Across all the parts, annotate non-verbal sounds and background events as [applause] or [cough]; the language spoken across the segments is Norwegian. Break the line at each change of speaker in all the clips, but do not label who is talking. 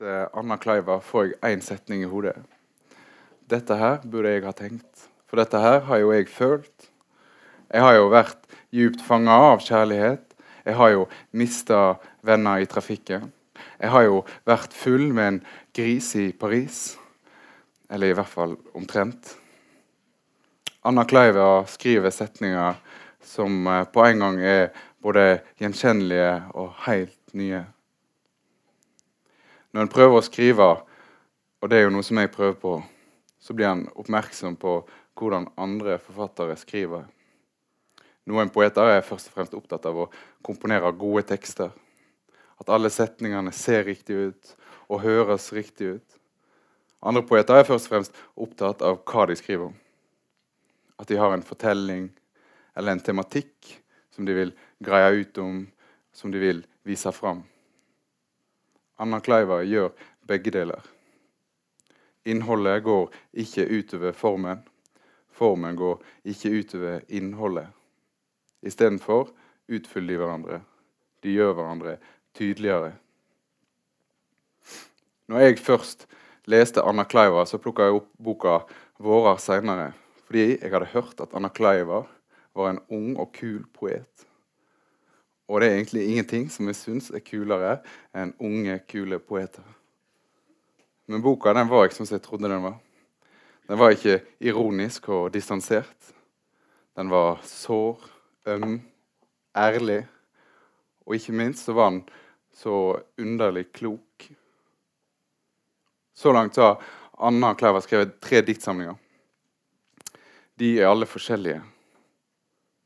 leser Anna Kleiva, får jeg én setning i hodet. Dette her burde jeg ha tenkt. For dette her har jo jeg følt. Jeg har jo vært djupt fanga av kjærlighet. Jeg har jo mista venner i trafikken. Jeg har jo vært full med en gris i Paris. Eller i hvert fall omtrent. Anna Kleiva skriver setninger som eh, på en gang er både gjenkjennelige og helt nye. Når en prøver å skrive, og det er jo noe som jeg prøver på, så blir en oppmerksom på hvordan andre forfattere skriver. Noen poeter er først og fremst opptatt av å komponere gode tekster. At alle setningene ser riktig ut og høres riktig ut. Andre poeter er først og fremst opptatt av hva de skriver om. At de har en fortelling eller en tematikk som de vil greie ut om, som de vil vise fram. Anna Kleiva gjør begge deler. Innholdet går ikke utover formen. Formen går ikke utover innholdet. Istedenfor utfyller de hverandre. De gjør hverandre tydeligere. Når jeg først leste Anna Kleiva, så plukka jeg opp boka 'Vårer' seinere. Fordi jeg hadde hørt at Anna Kleiva var en ung og kul poet. Og det er egentlig ingenting som jeg syns er kulere enn unge, kule poeter. Men boka den var ikke som jeg trodde den var. Den var ikke ironisk og distansert. Den var sår, øm, ærlig. Og ikke minst så var den så underlig klok. Så langt har Anna Klæver skrevet tre diktsamlinger. De er alle forskjellige.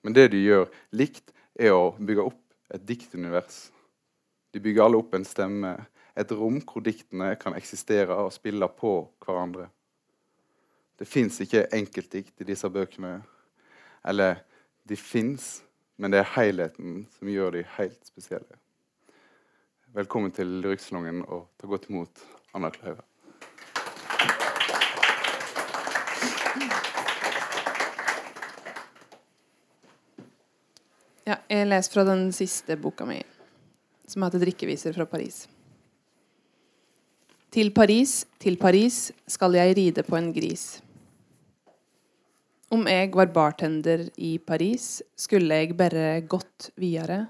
Men det de gjør likt, er å bygge opp et diktunivers. De bygger alle opp en stemme, et rom hvor diktene kan eksistere og spille på hverandre. Det fins ikke enkeltdikt i disse bøkene. Eller de fins, men det er helheten som gjør de helt spesielle. Velkommen til Lyrikksalongen, og ta godt imot Anna Kløyve.
Ja, jeg leser fra den siste boka mi, som heter 'Drikkeviser fra Paris'. Til Paris, til Paris skal jeg ride på en gris. Om jeg var bartender i Paris, skulle jeg bare gått videre.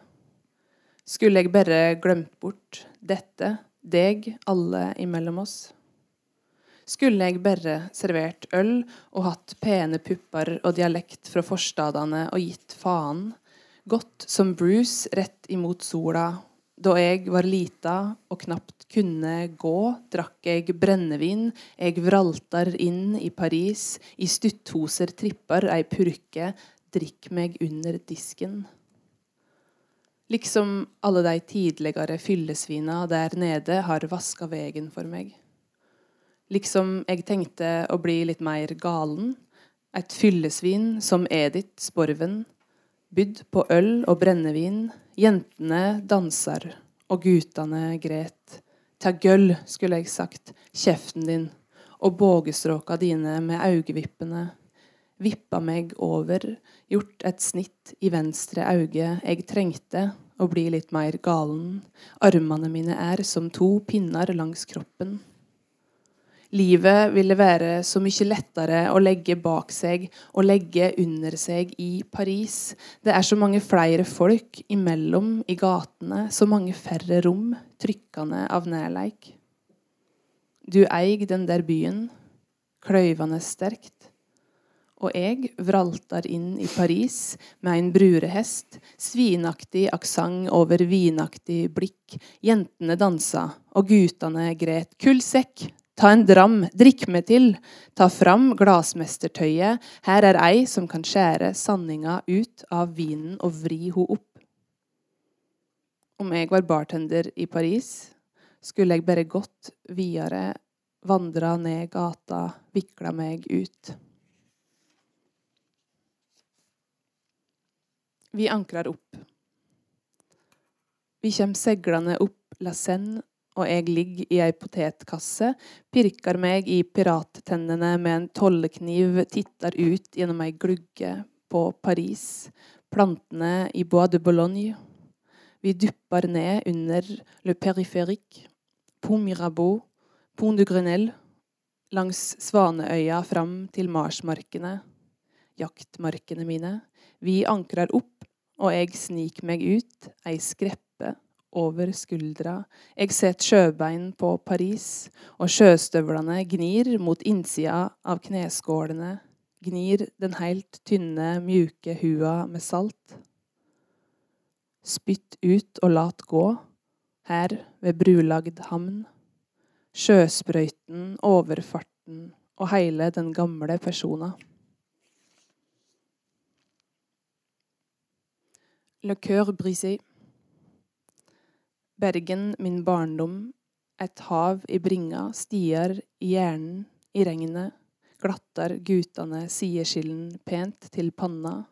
Skulle jeg bare glemt bort dette, deg, alle imellom oss. Skulle jeg bare servert øl og hatt pene pupper og dialekt fra forstadene og gitt faen, Gått som Bruce rett imot sola. Da jeg var lita og knapt kunne gå, drakk jeg brennevin. Jeg vraltar inn i Paris, i stutthoser tripper ei purke, drikk meg under disken. Liksom alle de tidligere fyllesvina der nede har vaska vegen for meg. Liksom jeg tenkte å bli litt mer galen. Et fyllesvin som Edith Sporven bydd på øl og brennevin. Jentene danser, og gutane gret. Ta gøll, skulle jeg sagt, kjeften din, og bågestråka dine med augevippene. Vippa meg over, gjort et snitt i venstre auge. Jeg trengte å bli litt mer galen. Armene mine er som to pinner langs kroppen. Livet ville være så mye lettere å legge bak seg og legge under seg i Paris. Det er så mange flere folk imellom i gatene, så mange færre rom, trykkende av nærleik. Du eig den der byen, kløyvende sterkt. Og jeg vraltar inn i Paris med en brurehest, svinaktig aksent over vinaktig blikk. Jentene dansa, og gutane gret. Kull sekk, Ta en dram, drikk meg til. Ta fram glassmestertøyet. Her er ei som kan skjære sanninga ut av vinen og vri ho opp. Om jeg var bartender i Paris, skulle jeg bare gått videre, vandra ned gata, vikla meg ut. Vi ankrer opp. Vi kommer seglende opp La Seine og jeg ligger i ei potetkasse, pirker meg i pirattennene med en tollekniv, titter ut gjennom ei glugge på Paris, plantene i Bois de Boulogne. Vi dupper ned under Le Périphérique, Pont Mirabeau, Pont du Grenelle, langs Svaneøya fram til marsmarkene, jaktmarkene mine. Vi ankrer opp, og jeg sniker meg ut, ei skreppe over skuldra. Jeg set sjøbein på Paris, og sjøstøvlene gnir mot innsida av kneskålene, gnir den heilt tynne, mjuke hua med salt. Spytt ut og lat gå, her ved brulagd hamn. Sjøsprøyten, overfarten og heile den gamle persona. Le cœur brisé. Bergen, min barndom, et hav i bringa, stier i hjernen, i regnet, glattar gutane sideskillen pent til panna.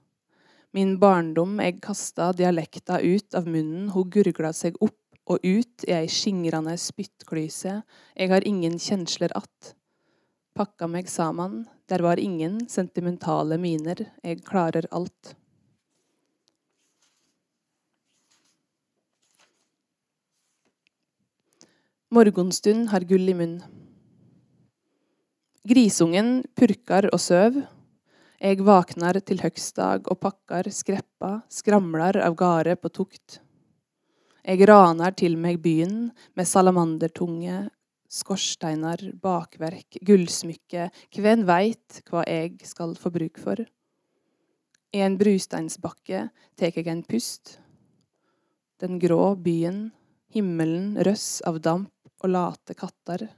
Min barndom, eg kasta dialekta ut av munnen, ho gurgla seg opp og ut i ei skingrande spyttklyse, eg har ingen kjensler att. Pakka meg saman, der var ingen sentimentale miner, eg klarer alt. Morgonstund har gull i munn. Grisungen purkar og søv. Eg vaknar til høgstdag og pakkar skreppa, skramlar av garde på tukt. Eg ranar til meg byen med salamandertunge, skorsteinar, bakverk, gullsmykke, kven veit hva eg skal få bruk for. I en brusteinsbakke tek eg en pust. Den grå byen, himmelen røss av damp og katter.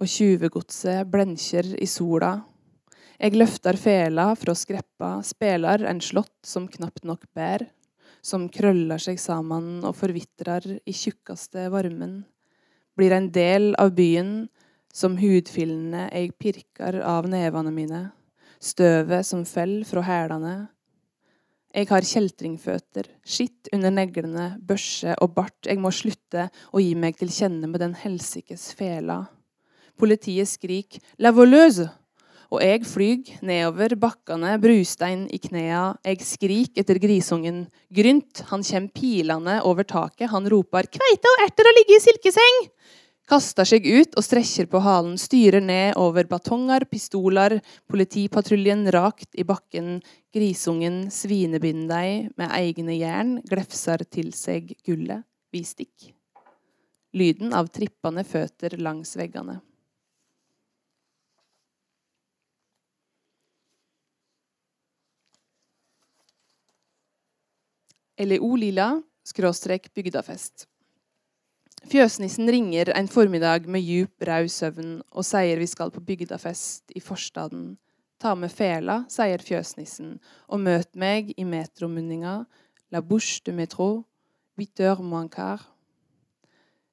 Og tjuvegodset blenkjer i sola. Eg løftar fela fra skreppa, spelar en slått som knapt nok bær, som krøllar seg saman og forvitrar i tjukkaste varmen, blir en del av byen som hudfillene eg pirkar av nevene mine, støvet som fell fra hælane, jeg har kjeltringføtter, skitt under neglene, børse og bart. Jeg må slutte å gi meg til kjenne med den helsikes fela. Politiet skrik 'la voleuse', og jeg flyg nedover bakkene, brustein i knea. Jeg skrik etter grisungen. Grynt, han kjem pilende over taket. Han roper 'kveite og erter og ligge i silkeseng' kaster seg ut og strekker på halen, styrer ned over batonger, pistoler, politipatruljen rakt i bakken, grisungen svinebinder deg med egne jern, glefser til seg gullet, vi stikk. Lyden av trippende føtter langs veggene. LEO Lila skråstrek bygdafest. Fjøsnissen ringer en formiddag med djup, rød søvn og sier vi skal på bygdafest i forstaden. Ta med fela, sier fjøsnissen, og møt meg i metromunninga, la bouche de huit heures moins.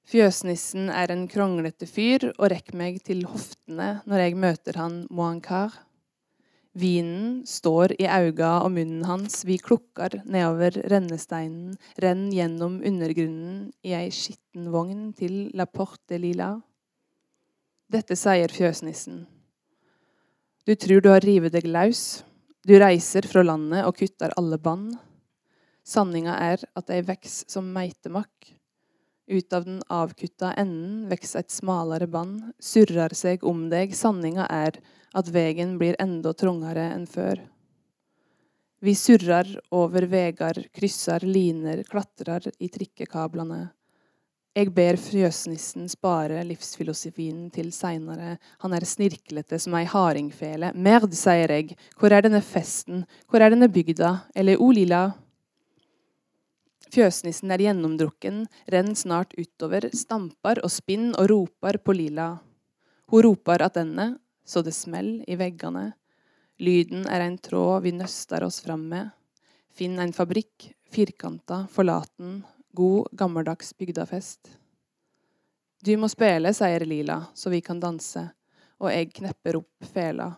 Fjøsnissen er en kronglete fyr og rekker meg til hoftene når jeg møter han moins quart. Vinen står i auga og munnen hans, vi klukkar nedover rennesteinen, renn gjennom undergrunnen i ei skitten vogn til La Porte Lila. Dette sier fjøsnissen. Du tror du har rivet deg løs. Du reiser fra landet og kutter alle bånd. Sanninga er at ei veks som meitemakk. Ut av den avkutta enden veks et smalere bånd, surrer seg om deg. Sanninga er at veien blir enda trangere enn før. Vi surrer over vegar, krysser liner, klatrer i trikkekablene. Jeg ber fjøsnissen spare livsfilosofien til seinere. Han er snirklete som ei hardingfele. Merd, sier jeg, hvor er denne festen, hvor er denne bygda, eller o lilla? Fjøsnissen er gjennomdrukken, renner snart utover, stamper og spinner og roper på Lila. Hun roper attende, så det smell i veggene. Lyden er en tråd vi nøster oss fram med. Finn en fabrikk, firkanta, forlaten, god, gammeldags bygdafest. Du må spille, sier Lila, så vi kan danse, og jeg knepper opp fela.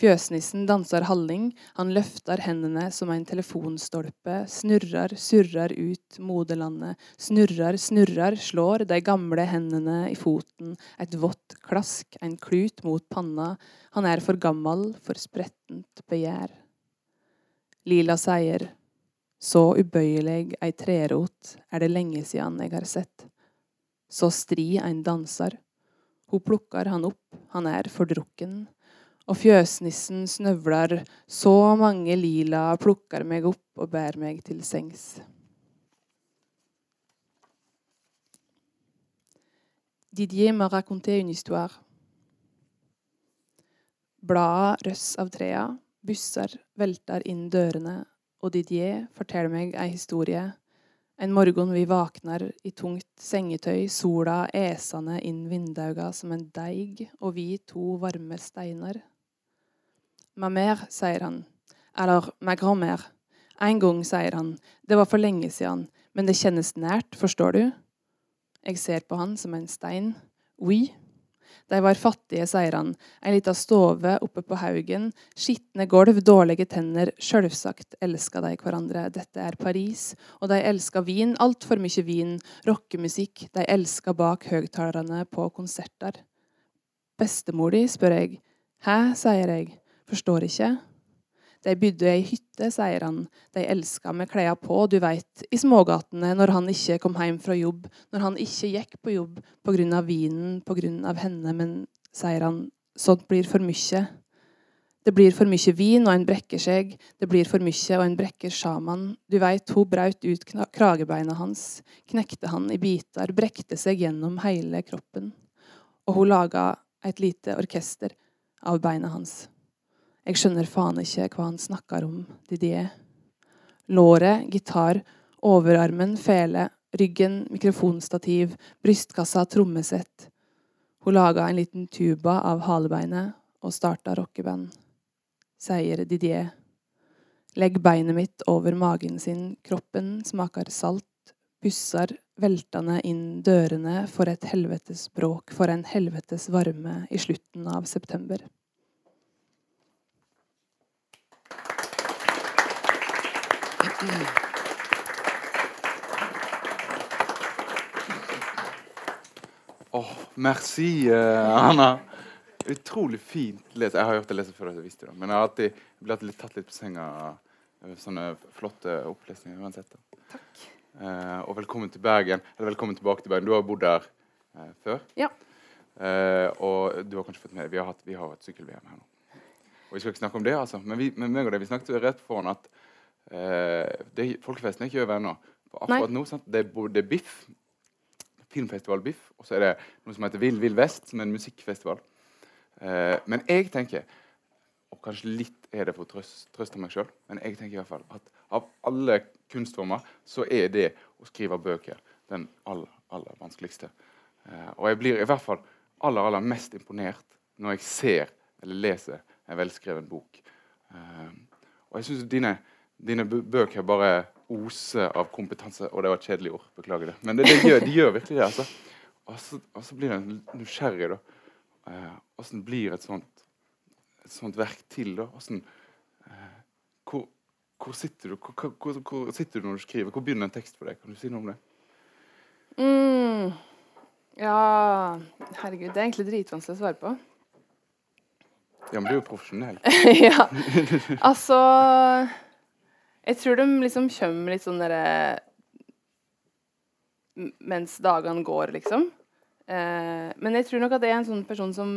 Fjøsnissen danser halling, han løfter hendene som en telefonstolpe, snurrer, surrer ut moderlandet, snurrer, snurrer, slår de gamle hendene i foten, et vått klask, en klut mot panna, han er for gammel for sprettent begjær. Lila sier, så ubøyelig ei trerot er det lenge siden jeg har sett. så stri ein danser. Hun plukker han opp, han er fordrukken. Og fjøsnissen snøvler, så mange lila plukker meg opp og bærer meg til sengs. Didier m'a raconté une histoire. Bladet røss av trea, busser velter inn dørene, og Didier forteller meg ei historie. En morgen vi våkner i tungt sengetøy, sola esende inn vindauga som en deig, og vi to varme steiner. Ma sier han. Eller ma grand-mère. En gang, sier han. Det var for lenge siden, men det kjennes nært, forstår du? Jeg ser på han som en stein. Oui. De var fattige, sier han. Ei lita stove oppe på haugen, skitne gulv, dårlige tenner. Sjølvsagt elska de hverandre. Dette er Paris, og de elska vin, altfor mye vin, rockemusikk. De elska bak høgtalerne på konserter. Bestemor di, spør jeg. Hæ, sier jeg. Forstår ikke. De bodde i ei hytte, sier han. De elska med klærne på, du veit, i smågatene når han ikke kom hjem fra jobb, når han ikke gikk på jobb på grunn av vinen, på grunn av henne, men, sier han, sånt blir for mye. Det blir for mye vin, og en brekker seg. Det blir for mye, og en brekker sjaman. Du veit, hun braut ut kragebeina hans, knekte han i biter, brekte seg gjennom hele kroppen. Og hun laga et lite orkester av beina hans. Jeg skjønner faen ikke hva han snakker om, Didier. Låret, gitar, overarmen, fele, ryggen, mikrofonstativ, brystkassa, trommesett. Hun laga en liten tuba av halebeinet og starta rockeband. Sier Didier. Legg beinet mitt over magen sin, kroppen smaker salt, busser veltende inn dørene for et helvetes bråk, for en helvetes varme i slutten av september.
Oh, merci, uh, Anna. Utrolig fint lest. Jeg har hørt det lese før, jeg visste det. men jeg har alltid, blitt litt tatt litt på senga av sånne flotte opplesninger uansett.
Takk.
Uh, og velkommen til Bergen. Eller velkommen tilbake til Bergen. Du har bodd der uh, før.
Ja.
og du har kanskje fått med Vi har hatt, vi hatt sykkel-VM her nå. Og vi skal ikke snakke om det, altså. Men vi, men meg og deg, vi snakket rett foran at det, Folkefesten er ikke over ennå. Akkurat nå, sant? Det, er, er Biff filmfestival Biff, og så er det noe som heter Vill Vill Vest, som er en musikkfestival. Eh, men jeg tenker, og kanskje litt er det for å trøste, trøste meg sjøl, men jeg tenker i hvert fall at av alle kunstformer så er det å skrive bøker den aller, aller vanskeligste. Eh, og jeg blir i hvert fall aller, aller mest imponert når jeg ser eller leser en velskreven bok. Eh, og jeg syns dine, dine bøker bare oser av kompetanse. Og det var et kjedelig ord. Beklager det. Men det, det gjør, de gjør virkelig det. altså. Og så, og så blir en nysgjerrig. da. Åssen eh, blir et sånt, et sånt verk til? da? Hvordan, eh, hvor, hvor, sitter du hvor, hvor, hvor, sitter du når du skriver? Hvor begynner en tekst for deg? Kan du si noe om det?
Mm. Ja Herregud, det er egentlig dritvanskelig å svare på.
Ja, men du er jo profesjonell. [laughs]
ja. Altså jeg tror de liksom kommer litt sånn derre Mens dagene går, liksom. Eh, men jeg tror nok at jeg er en sånn person som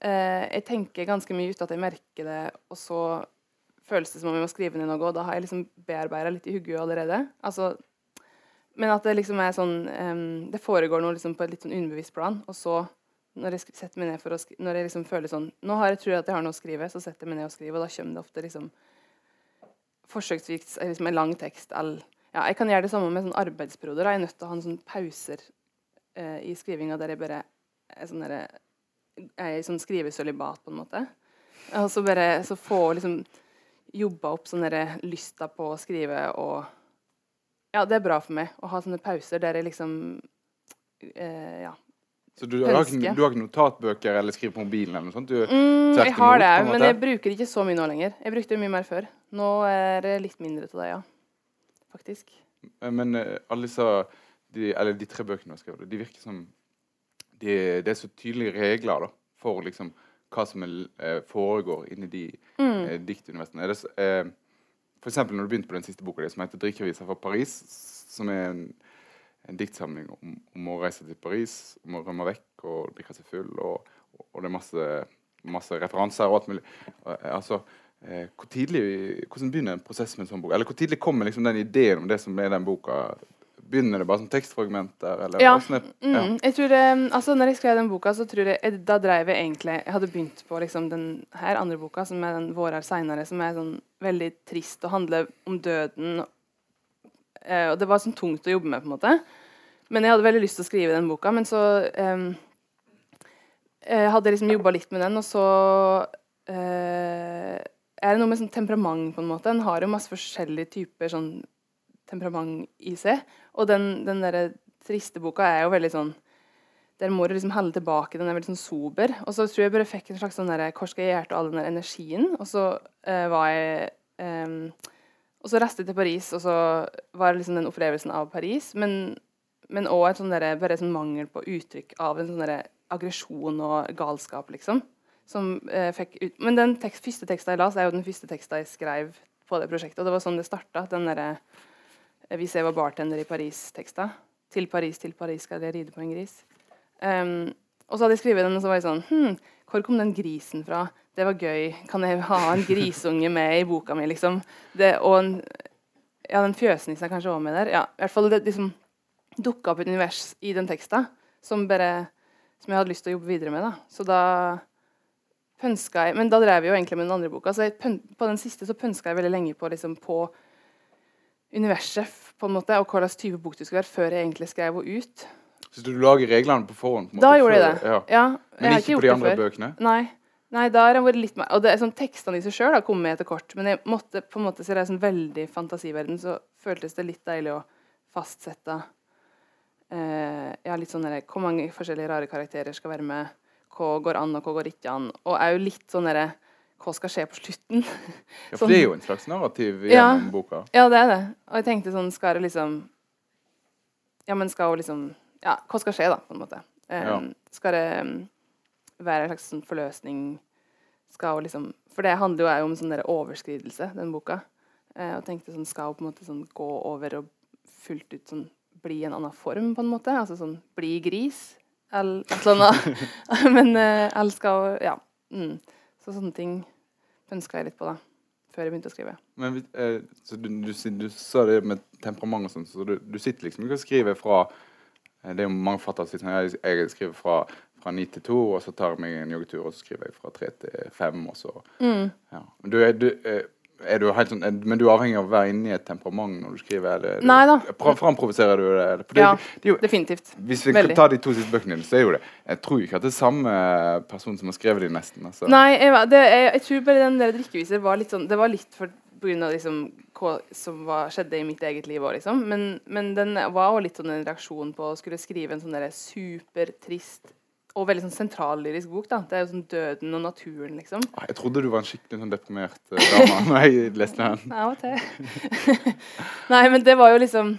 eh, Jeg tenker ganske mye uten at jeg merker det, og så føles det som om jeg må skrive ned noe, og da har jeg liksom bearbeida litt i hodet allerede. Altså, men at det liksom er sånn um, Det foregår noe liksom på et litt sånn underbevisst plan, og så når jeg setter meg ned for å skrive, Når jeg liksom føler sånn Nå har jeg tror at jeg har noe å skrive, så setter jeg meg ned og skriver, og da kommer det ofte liksom forsøksvis liksom en lang tekst. All, ja, jeg kan gjøre det samme med sånn arbeidsperioder. Jeg er nødt til å ha sånn pauser eh, i skrivinga der jeg bare er sånn i sånn skrivesølibat, på en måte. Og så bare så få liksom jobba opp sånn lysta på å skrive og Ja, det er bra for meg å ha sånne pauser der jeg liksom eh, Ja
så du har, ikke, du har, ikke, notatbøker eller skriver på mobilen? eller noe sånt? Du,
mm, jeg har det, men jeg bruker ikke så mye nå lenger. Jeg brukte mye mer før. Nå er det litt mindre til det, ja. Faktisk.
Eh, men uh, alle disse de, Eller de tre bøkene du har skrevet, de virker som de, Det er så tydelige regler da, for liksom hva som er, uh, foregår inni de mm. uh, diktuniversene. Er uh, for eksempel når du begynte på den siste boka di, som heter 'Drikkeaviser fra Paris', som er en en diktsamling om, om, å reise til Paris, om å rømme vekk og drikke seg full. Og, og det er masse, masse referanser og alt mulig. Eh, altså, eh, hvor tidlig, Hvordan begynner en prosess med en sånn bok? Eller hvor tidlig kommer liksom den ideen om det som er den boka? Begynner det bare som tekstfragmenter? Eller,
ja.
Er,
ja. Mm, jeg tror, altså når jeg skrev den boka, så tror jeg da dreiv jeg egentlig Jeg hadde begynt på liksom den her andre boka, som er den 'Vårer seinere', som er sånn veldig trist og handler om døden. Eh, og det var sånn tungt å jobbe med, på en måte. Men jeg hadde veldig lyst til å skrive den boka. Men så eh, jeg hadde liksom jobba litt med den, og så eh, er det noe med sånn temperament, på en måte. En har jo masse forskjellige typer sånn temperament i seg. Og den, den der triste boka er jo veldig sånn Der må du liksom holde tilbake. Den er veldig sånn sober. Og så tror jeg bare fikk en slags sånn hvor skal jeg gjøre all den der energien? Og så uh, var jeg um, Og så reiste jeg til Paris, og så var det liksom den opplevelsen av Paris. Men òg et sånn der, bare sånn mangel på uttrykk av en sånn aggresjon og galskap, liksom. Som eh, fikk ut Men den tekst, første teksten jeg las, er jo den første teksten jeg skrev på det prosjektet. Og det var sånn det starta. Den derre hvis jeg var bartender i Paris-teksta. Til Paris, til Paris skal jeg ride på en gris. Um, og så hadde jeg skrevet den, og så var jeg sånn hm, Hvor kom den grisen fra? Det var gøy. Kan jeg ha en grisunge med i boka mi, liksom? Det, og en, ja, den fjøsnissen er kanskje òg med der. Ja, i hvert fall det liksom dukka opp et univers i den teksta som, bare, som jeg hadde lyst til å jobbe videre med. da. Så da pønska jeg Men da drev jeg jo egentlig med den andre boka, så jeg, på den siste så pønska jeg veldig lenge på, liksom, på universet på en måte, og hva slags type bok det skulle være, før jeg egentlig skrev henne ut.
Så du lager reglene på forhånd? På
da gjorde jeg det. Ja. ja
Men ikke, ikke på de andre bøkene?
Nei. Nei, da har jeg vært litt mer Og det er sånn, Tekstene i seg sjøl har kommet etter kort, men jeg måtte på en måte, så det er sånn veldig fantasiverden, så føltes det litt deilig å fastsette eh, ja, litt sånn Hvor mange forskjellige rare karakterer skal være med? Hva går an, og hva går ikke an? Og jo litt sånn derre hva skal skje på slutten?
ja, For det er jo en slags narrativ gjennom
ja,
boka.
Ja, det er det. Og jeg tenkte sånn Skal det liksom Ja, men skal hun liksom Ja, hva skal skje, da, på en måte? Ja. Skal det um, være en slags sånn forløsning? Skal hun liksom For det handler jo om sånn der overskridelse, den boka. Uh, og tenkte sånn Skal hun på en måte sånn gå over og fullt ut sånn bli en annen form, på en måte? Altså sånn bli gris? Eller et eller annet. [laughs] men uh, skal Ja. Mm. Så sånne ting ønska jeg litt på da, før jeg begynte å skrive.
Men eh, så du, du, du, sa det med temperament og sånn, så du, du, sitter liksom ikke og skriver fra eh, Det er jo som sier jeg, jeg skriver fra fra 9 til 2, og så tar jeg meg en joggetur, og så skriver jeg fra 3 til 5, og så, mm. ja. du, du, eh, er du helt sånn, er, men du er avhengig av å være inne i et temperament når du skriver? Eller,
Nei da.
Framprovoserer du det?
det, ja, det jo, definitivt.
Hvis vi Veldig. tar de to siste bøkene dine, så er jo det Jeg tror ikke at det er samme person som har skrevet de nesten. Altså.
Nei, jeg, det, jeg, jeg, tror bare den der drikkeviser var litt sånn Det var litt for pga. Liksom, hva som var, skjedde i mitt eget liv òg, liksom. Men, men den var òg litt sånn en reaksjon på å skulle skrive en sånn supertrist og veldig sånn sentrallyrisk bok. da. Det er jo sånn døden og naturen, liksom.
Ah, jeg trodde du var en skikkelig sånn deprimert uh, dame [laughs] når jeg leste den.
Av og til. [laughs] Nei, men det var jo liksom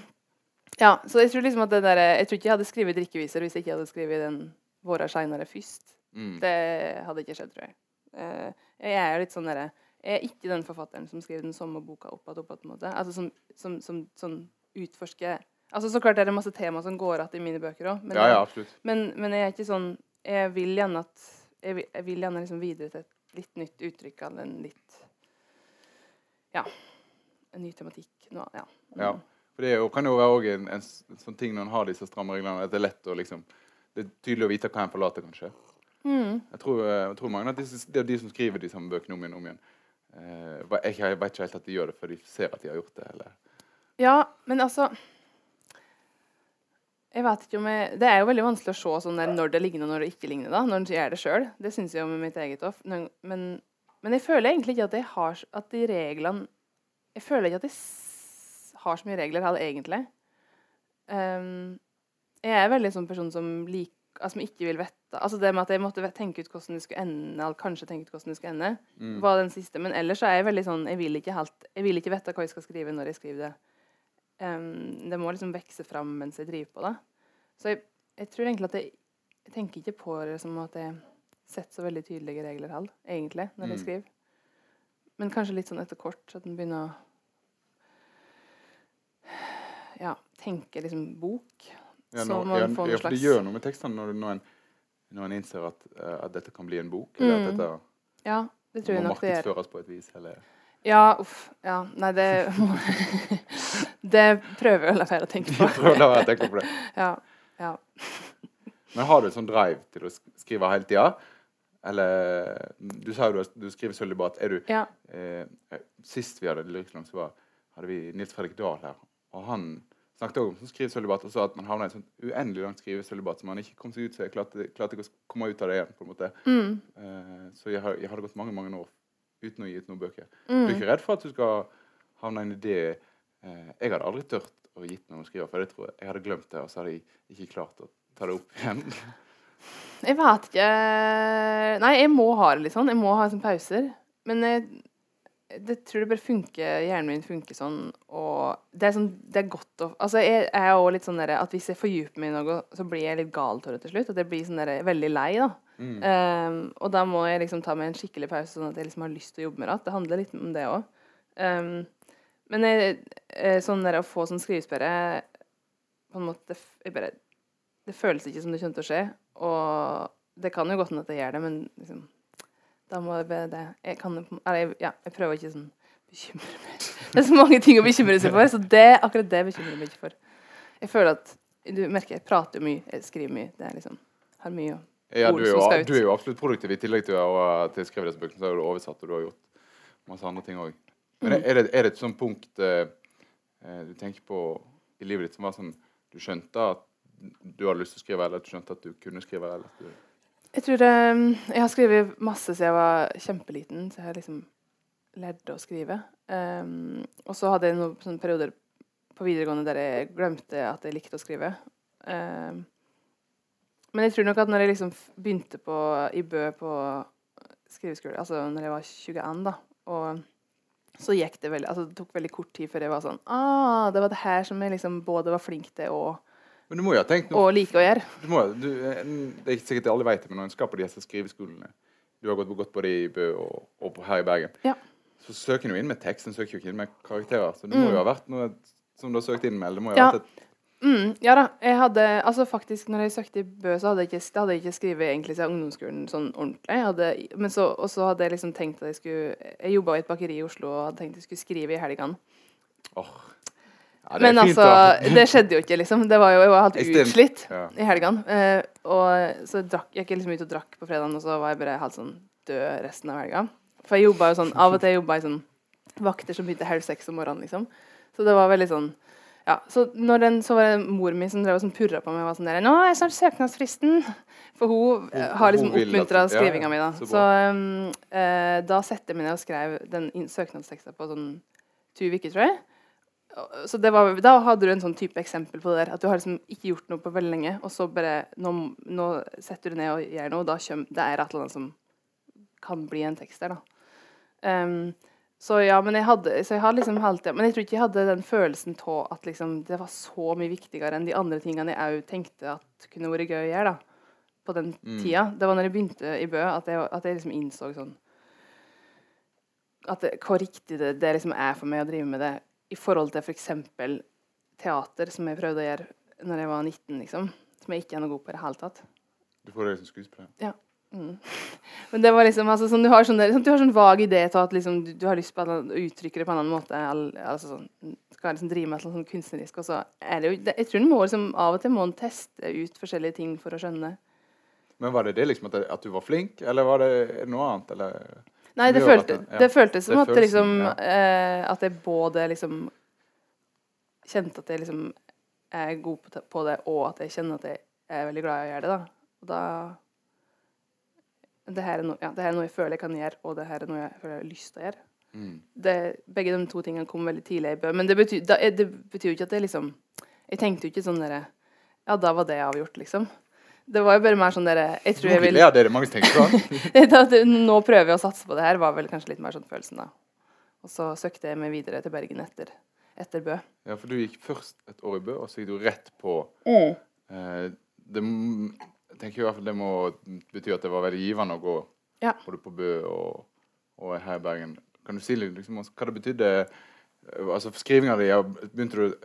Ja, så jeg tror liksom at det der, Jeg tror ikke jeg hadde skrevet drikkeviser hvis jeg ikke hadde skrevet den 'Våra seinere' først. Mm. Det hadde ikke skjedd, tror jeg. Uh, jeg er jo litt sånn derre er ikke den forfatteren som skriver den samme boka opp igjen, opp måte. Altså som, som, som sånn utforsker Altså Så klart er det masse tema som går igjen i mine bøker òg, men,
ja, ja,
men, men, jeg er ikke sånn jeg vil gjerne at jeg vil, jeg vil gjerne liksom videre til et litt nytt uttrykk eller en litt Ja, en ny tematikk. Nå, ja.
Mm. ja. For det kan jo være en, en, en, sånn ting når en har disse stramme reglene, at det er lett å liksom Det er tydelig å vite hva en forlater, kanskje. Mm. Jeg, tror, jeg, tror, mange at disse, det er de som skriver de samme bøkene om igjen og om igjen. Eh, jeg, vet ikke helt at de gjør det før de ser at de har gjort det. Eller?
Ja, men altså jeg vet ikke om jeg, Det er jo veldig vanskelig å se sånn der når det ligner og når det ikke ligner. da, Når en gjør det sjøl. Det syns jeg jo med mitt eget òg. Men, men, jeg føler egentlig ikke at jeg har at de reglene Jeg føler ikke at jeg har så mye regler heller, egentlig. Um, jeg er veldig sånn person som, lik, altså, som ikke vil vite altså Det med at jeg måtte tenke ut hvordan det skulle ende, eller kanskje tenke ut hvordan det skulle ende, mm. var den siste. Men ellers er jeg veldig sånn Jeg vil ikke helt, jeg vil ikke vite hva jeg skal skrive når jeg skriver det. Um, det må liksom vokse fram mens jeg driver på det. Så jeg, jeg tror egentlig at jeg, jeg, tenker ikke på det som at jeg setter så veldig tydelige regler heller, egentlig, når jeg mm. skriver. Men kanskje litt sånn etter kort, at en begynner å ja, tenke liksom bok.
Ja,
Så
nå,
må
ja,
man få en
ja, for det gjør noe med tekstene når, når, når en innser at, eh, at dette kan bli en bok. Eller at
Mm.
dette
Ja, det tror jeg
må
nok det gjør.
markedsføres på et vis. Eller
Ja, uff. Ja, nei, det [laughs] Det prøver jeg å la være å tenke [laughs] på.
prøver å la være å tenke på det. [laughs]
Ja. ja.
Men har du en sånn drive til å skrive hele tida? Eller Du sa jo du, du skriver sølibat. Er du
ja.
eh, Sist vi hadde Lyriklang, så var, hadde vi Nils Fredrik Dahl her. Og han snakket også om sånn skrivesølibat og sa at man havna i et sånt uendelig langt skrivesølibat som man ikke kom seg ut så jeg klarte, klarte ikke å komme ut av det igjen. på en måte.
Mm.
Uh, så jeg, har, jeg hadde gått mange mange år uten å gi ut noen bøker.
Mm.
Du er ikke redd for at du skal havne i en idé eh, Jeg hadde aldri turt å gitt noen å skrive, for jeg tror jeg hadde glemt det, og så hadde jeg ikke klart å ta det opp igjen.
Jeg vet ikke Nei, jeg må ha det litt sånn. Jeg må ha sånn pauser. Men jeg, det tror jeg bare funker Hjernen min funker sånn, og det er sånn Det er godt å Altså, jeg er òg litt sånn derre at hvis jeg fordyper meg i noe, så blir jeg litt gal av det til slutt. At jeg blir sånn derre veldig lei, da.
Mm.
Um, og da må jeg liksom ta meg en skikkelig pause, sånn at jeg liksom har lyst til å jobbe med det. Det handler litt om det òg. Um, men jeg, eh, sånn der å få sånn skrivesperre på en måte jeg bare, Det føles ikke som det kommer til å skje. Og det kan jo godt hende at jeg gjør det, men liksom Da må jeg være det Jeg kan Eller ja, jeg prøver ikke sånn bekymre meg. [laughs] Det er så mange ting å bekymre seg for, så det, akkurat det bekymrer jeg meg ikke for. Jeg føler at Du merker, jeg prater mye, jeg skriver mye. Det er liksom Har mye
Ja,
ord
du er,
som skal ut.
du er jo absolutt produktiv. I tillegg til å ha til skrive disse bøkene, så har du oversatt, og du har gjort masse andre ting òg. Men er det, er det et sånt punkt eh, du tenker på i livet ditt som var sånn Du skjønte at du hadde lyst til å skrive, eller at du skjønte at du kunne skrive? Eller at du,
Jeg tror eh, Jeg har skrevet masse siden jeg var kjempeliten, så jeg har liksom lærte å skrive. Um, og så hadde jeg noen perioder på videregående der jeg glemte at jeg likte å skrive. Um, men jeg tror nok at når jeg liksom begynte på, i Bø på skriveskole, altså når jeg var 21, da, og så gikk det veldig, altså det tok veldig kort tid før jeg var sånn ah, det var det her som jeg liksom både var flink til og,
Men du må jo ha tenkt noe
og like å gjøre.
du må, du, eh, Det er ikke sikkert alle vet det, men når en skal på disse skriveskolene Du har gått, gått både i Bø og, og på, her i Bergen.
Ja.
Så søker jo inn med tekst, en søker jo ikke inn med karakterer. Så det må
Mm.
jo ha vært noe som du har søkt inn med. Eller det må jo ha
Ja.
vært et
Mm, ja da. Jeg hadde, altså faktisk når jeg søkte i Bø, så hadde jeg ikke, hadde jeg ikke skrevet egentlig siden ungdomsskolen sånn ordentlig. Hadde, men så, og så hadde jeg liksom tenkt at jeg skulle Jeg jobba i et bakeri i Oslo og hadde tenkt jeg skulle skrive i helgene.
Åh. Ja,
Men
fint,
altså, det skjedde jo ikke, liksom. Det var jo, jeg var helt utslitt
Ja.
i helgene. Eh, og så drakk jeg gikk liksom ut og drakk på fredagen, og så var jeg bare helt sånn død resten av helga. For jeg jobba jo sånn Av og til jobba jeg sånn vakter som begynte halv seks om morgenen, liksom. Så det var veldig sånn ja, så når den, så var det mor mi som drev og sånn purra på meg og var sånn der 'Nå er snart søknadsfristen.' For hun hun har liksom oppmuntra skrivinga ja, mi, da.
så
Så, um, eh, da setter jeg meg ned og skrev den søknadsteksten på sånn to uker, tror jeg. Så det var, da hadde du en sånn type eksempel på det der. At du har liksom ikke gjort noe på veldig lenge, og så bare Nå, nå setter du ned og gjør noe, og da kommer det er et eller annet som kan bli en tekst der, da. Um, så ja, men jeg hadde så jeg hadde liksom alltid, Men jeg tror ikke jeg hadde den følelsen av at liksom, det var så mye viktigere enn de andre tingene jeg òg tenkte at kunne vært gøy å gjøre. da, På den
Mm.
tida. Det var når jeg begynte i Bø, at jeg, at jeg liksom innså sånn at det, Hvor riktig det, det liksom er for meg å drive med det i forhold til f.eks. teater, som jeg prøvde å gjøre når jeg var 19, liksom. Som jeg ikke er noe god på i det hele tatt.
Du får det som skuespiller.
Mm. [laughs] Men det var liksom altså, sånn, du, har sånn, sånn, du har sånn vag idé til at liksom, du, du har lyst på å uttrykke det på en annen måte. Al, altså, sånn, skal liksom drive med eller sånn kunstnerisk. Og så er det jo, det, jeg tror må liksom, av og til må en teste ut forskjellige ting for å skjønne.
Men var det det liksom at, at du var flink, eller var det noe annet? Eller?
Nei, det, følte,
det- ja.
det føltes som
Det
at, liksom,
ja.
eh, at jeg både liksom kjente at jeg liksom er god på, det, og at jeg kjenner at jeg er veldig glad i å gjøre det. da. Og da det her, er no, ja, det her er noe jeg føler jeg kan gjøre, og det her er noe jeg føler jeg har lyst til å gjøre.
Mm.
Det, begge de to tingene kom veldig tidlig i Bø. Men det betyr, da, er- det betyr jo ikke at det liksom Jeg tenkte jo ikke sånn derre Ja, da var det avgjort, liksom. Det var jo bare mer sånn dere Jeg tror jeg vil
Ja, dere [laughs] er mange tenker på.
Da Nå prøver jeg å satse på det her, var vel kanskje litt mer sånn følelsen, da. Og så søkte jeg meg videre til Bergen etter, etter Bø.
Ja, for du gikk først et år i Bø, og så gikk du rett på
Mm.
eh, det, Jeg tenker i hvert fall det må bety at det var veldig givende å gå
Ja.
både på Bø og, og her i Bergen. Kan du si litt liksom, hva det betydde? Altså for skrivinga di, begynte du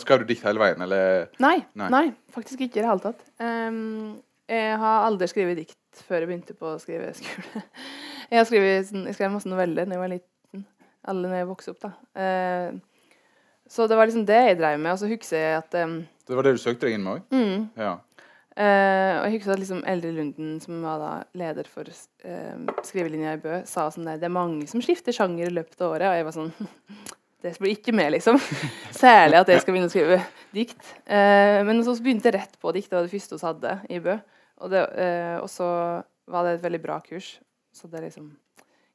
Skrev du dikt hele veien, eller?
Nei,
Nei.
nei. faktisk ikke i det hele tatt. Um, jeg har aldri skrevet dikt før jeg begynte på skriveskole. [laughs] Jeg har skrevet, sånn- jeg skrev masse noveller da jeg var liten. Alle når jeg vokste opp, da. Uh, så det var liksom det jeg drev med. Og så husker jeg at um,
Det var det du søkte deg inn med òg?
mm,
Ja.
Uh, og jeg husker at liksom Eldre Lunden, som var da leder for uh, skrivelinja i Bø, sa sånn der Det er mange som skifter sjanger i løpet av året. Og jeg var sånn [laughs] Det blir ikke med, liksom. [laughs] Særlig at jeg skal begynne å skrive dikt. Eh, men så begynte jeg rett på dikt. Det var det første vi hadde i Bø. Og, det, eh, og så var det et veldig bra kurs. Så det er liksom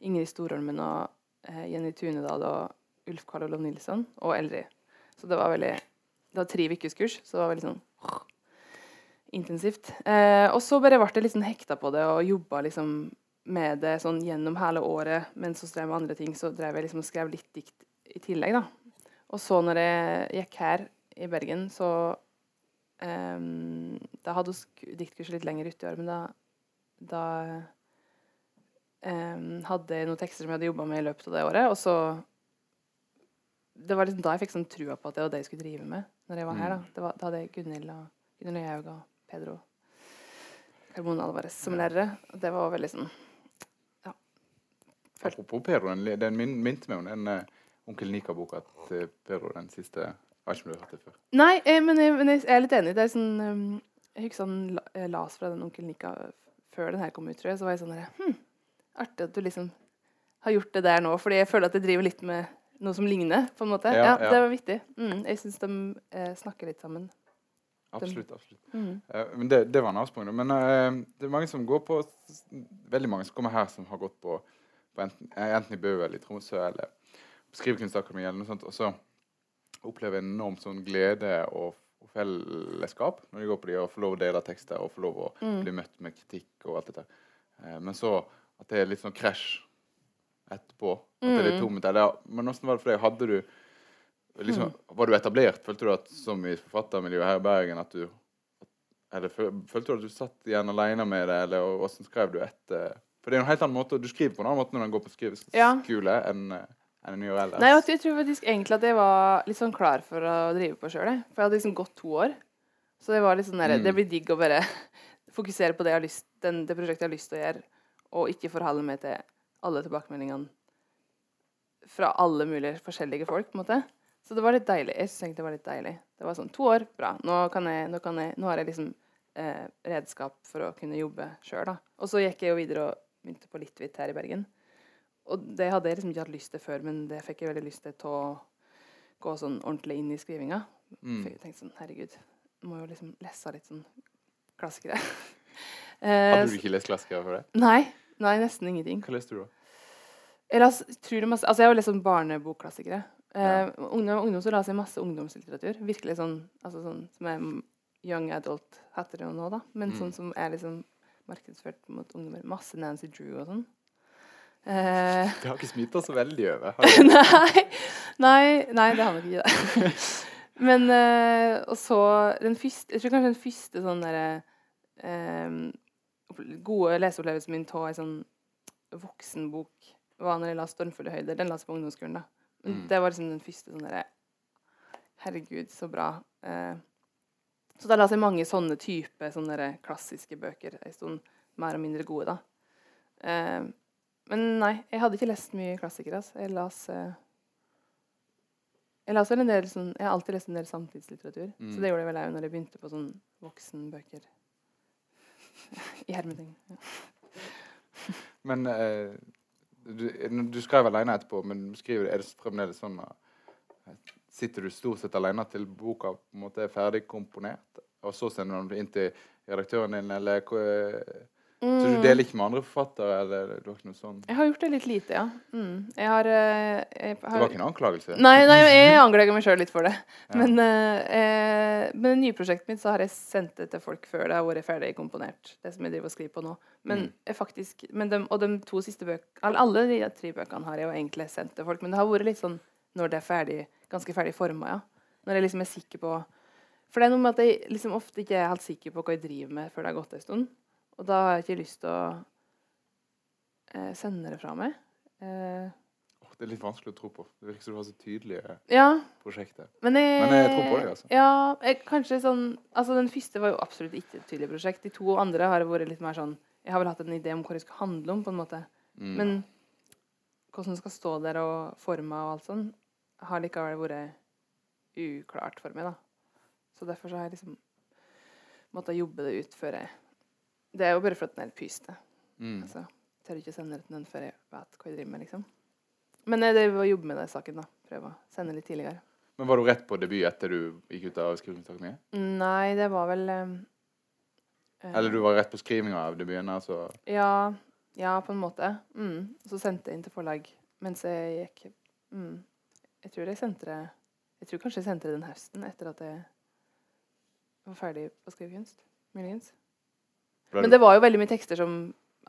Ingrid Storholmen og eh, Jenny Tunedal og Ulf Karl Olav Nilsson og Eldrid. Så det var veldig Det var tre ukers kurs, så det var veldig sånn intensivt. Eh, og så bare ble jeg litt sånn hekta på det og jobba liksom med det sånn gjennom hele året. Mens så drev jeg med andre ting, så drev jeg liksom og skrev litt dikt i tillegg, da. Og så når jeg gikk her i Bergen, så um, Da hadde vi diktkurset litt lenger uti år, men da, da um, hadde jeg noen tekster som jeg hadde jobba med i løpet av det året. Og så Det var liksom da jeg fikk sånn trua på at det var det jeg skulle drive med når jeg var her. Da det var, Da hadde jeg Gunhild og Gunhild Jaug og Pedro Carmona Alvarez som lærere. Og det var veldig sånn ja.
Apropos Pedro, den, den minte meg om den eh, Onkel Nika-boka til Pedro, den siste. Jeg har ikke hørt det før.
Nei, eh, men, jeg, men jeg er litt enig. Det er sånn um, Jeg husker han la, eh, las fra den Onkel Nika før den her kom ut, tror jeg. Så var jeg sånn der, hm, Artig at du liksom har gjort det der nå, fordi jeg føler at jeg driver litt med noe som ligner, på en måte.
Ja,
Ja,
ja.
Det var viktig. Mm, jeg syns de eh, snakker litt sammen.
Absolutt. absolutt.
Mm.
Uh, men det, det var en avsporing. Men uh, det er mange som går på Veldig mange som kommer her, som har gått på, på enten, eh, enten i Bø eller i Tromsø eller Skrivekunstakademi eller noe sånt, og så opplever jeg enormt sånn glede og, og fellesskap når de går på de og får lov å dele tekster og får lov å
Mm.
bli møtt med kritikk og alt dette. Eh, men så at det er litt sånn krasj etterpå. At det er litt
Mm.
tomt. Eller, men hvordan var det for deg? Hadde du liksom, Var du etablert? Følte du at som i forfattermiljøet her i Bergen at du eller Følte du at du satt igjen alene med det, eller åssen skrev du etter For det er en helt annen måte Du skriver på en annen måte når du går på
Ja.
enn eh, enn en gjør ellers.
Nei, jeg tror faktisk egentlig at jeg var litt sånn klar for å drive på sjøl. For jeg hadde liksom gått to år. Så det var litt sånn der,
Mm.
det blir digg å bare [laughs] fokusere på det, jeg har lyst, den, det prosjektet jeg har lyst til å gjøre, og ikke forholde meg til alle tilbakemeldingene fra alle mulige forskjellige folk. på en måte. Så det var litt deilig. Jeg synes egentlig det var litt deilig. Det var sånn to år, bra. Nå, kan jeg, nå, kan jeg, nå har jeg liksom eh, redskap for å kunne jobbe sjøl, da. Og så gikk jeg jo videre og begynte på Littvitt her i Bergen. Og det hadde jeg liksom ikke hatt lyst til før, men det fikk jeg veldig lyst til til å gå sånn ordentlig inn i skrivinga.
Mm.
For jeg tenkte sånn, herregud, må jo liksom lese litt sånn klassikere. [laughs] eh,
Hadde du ikke lest klassikere før det?
Nei, nei, nesten ingenting.
Hva leste du, da?
Jeg las utrolig masse Altså, jeg har lest sånn barnebokklassikere. Eh,
Ja.
ungdom, ungdom så las jeg masse ungdomslitteratur. Virkelig sånn, altså sånn som er young adult, heter det jo nå, da. Men
Mm.
sånn som er liksom markedsført mot ungdommer. Masse Nancy Drew og sånn. Eh,
Det har ikke smitta så veldig over. [laughs]
Nei, nei, nei, det har nok ikke det. [laughs] Men eh, Og så den første Jeg tror kanskje den første sånn derre eh, Gode leseopplevelsen min av ei sånn voksenbok var når jeg la 'Stormfulle høyder'. Den la jeg på ungdomsskolen. da.
Mm.
Det var liksom den første sånn derre Herregud, så bra. Eh, så da la jeg mange sånne type sånne klassiske bøker en stund. Mer og mindre gode, da. Eh, men nei, jeg hadde ikke lest mye klassikere. Altså. Jeg las eh, Jeg las vel en del sånn Jeg har alltid lest en del samtidslitteratur.
Mm.
Så det gjorde jeg vel òg når jeg begynte på sånn voksenbøker. [laughs] I hermeting. Ja.
Men eh, du, du skrev alene etterpå, men skriver, er det fremdeles sånn at Sitter du stort sett alene til boka på en måte er ferdig komponert, og så sender du den inn til redaktøren din, eller hva- Så du
Mm.
deler ikke med andre forfattere, eller du har ikke noe sånt?
Jeg har gjort det litt lite, ja. Mm. Jeg har, jeg, jeg
Det var ikke en anklagelse?
Nei, nei, jeg [laughs] anklager meg sjøl litt for det.
Ja.
Men eh, eh, med det nye prosjektet mitt så har jeg sendt det til folk før det har vært ferdig komponert. Det som jeg driver og skriver på nå. Men
Mm.
faktisk men de, Og de to siste bøkene alle de tre bøkene har jeg jo egentlig sendt til folk, men det har vært litt sånn når det er ferdig, ganske ferdig forma, ja. Når jeg liksom er sikker på For det er noe med at jeg liksom ofte ikke er helt sikker på hva jeg driver med før det har gått en stund. Og da har jeg ikke lyst til å eh, sende det fra meg. Eh,
Oh, det er litt vanskelig å tro på. Det virker som du har så tydelige
Ja,
prosjekter.
men jeg,
Men jeg tror på deg, altså.
Ja, jeg, kanskje sånn Altså, den første var jo absolutt ikke et tydelig prosjekt. De to andre har vært litt mer sånn Jeg har vel hatt en idé om hva det skal handle om, på en måte.
Mm.
Men hvordan det skal stå der og forme og alt sånn, har likevel vært uklart for meg, da. Så derfor så har jeg liksom måttet jobbe det ut før jeg Det er jo bare for at den er litt pyste.
Mm.
Altså, jeg tør ikke sende det til før jeg vet hva jeg driver med, liksom. Men jeg driver og jobber med den saken, da. Prøve å sende litt tidligere.
Men var du rett på debut etter du gikk ut av skrivingstakningen?
Nei, det var vel eh, eh,
Eller du var rett på skrivinga av debuten? Altså.
Ja, ja, på en måte. Mm. Så sendte jeg inn til forlag mens jeg gikk mm. Jeg tror jeg sendte det Jeg tror kanskje jeg sendte det den høsten etter at jeg var ferdig på skrivekunst. Muligens. Men det var jo veldig mye tekster som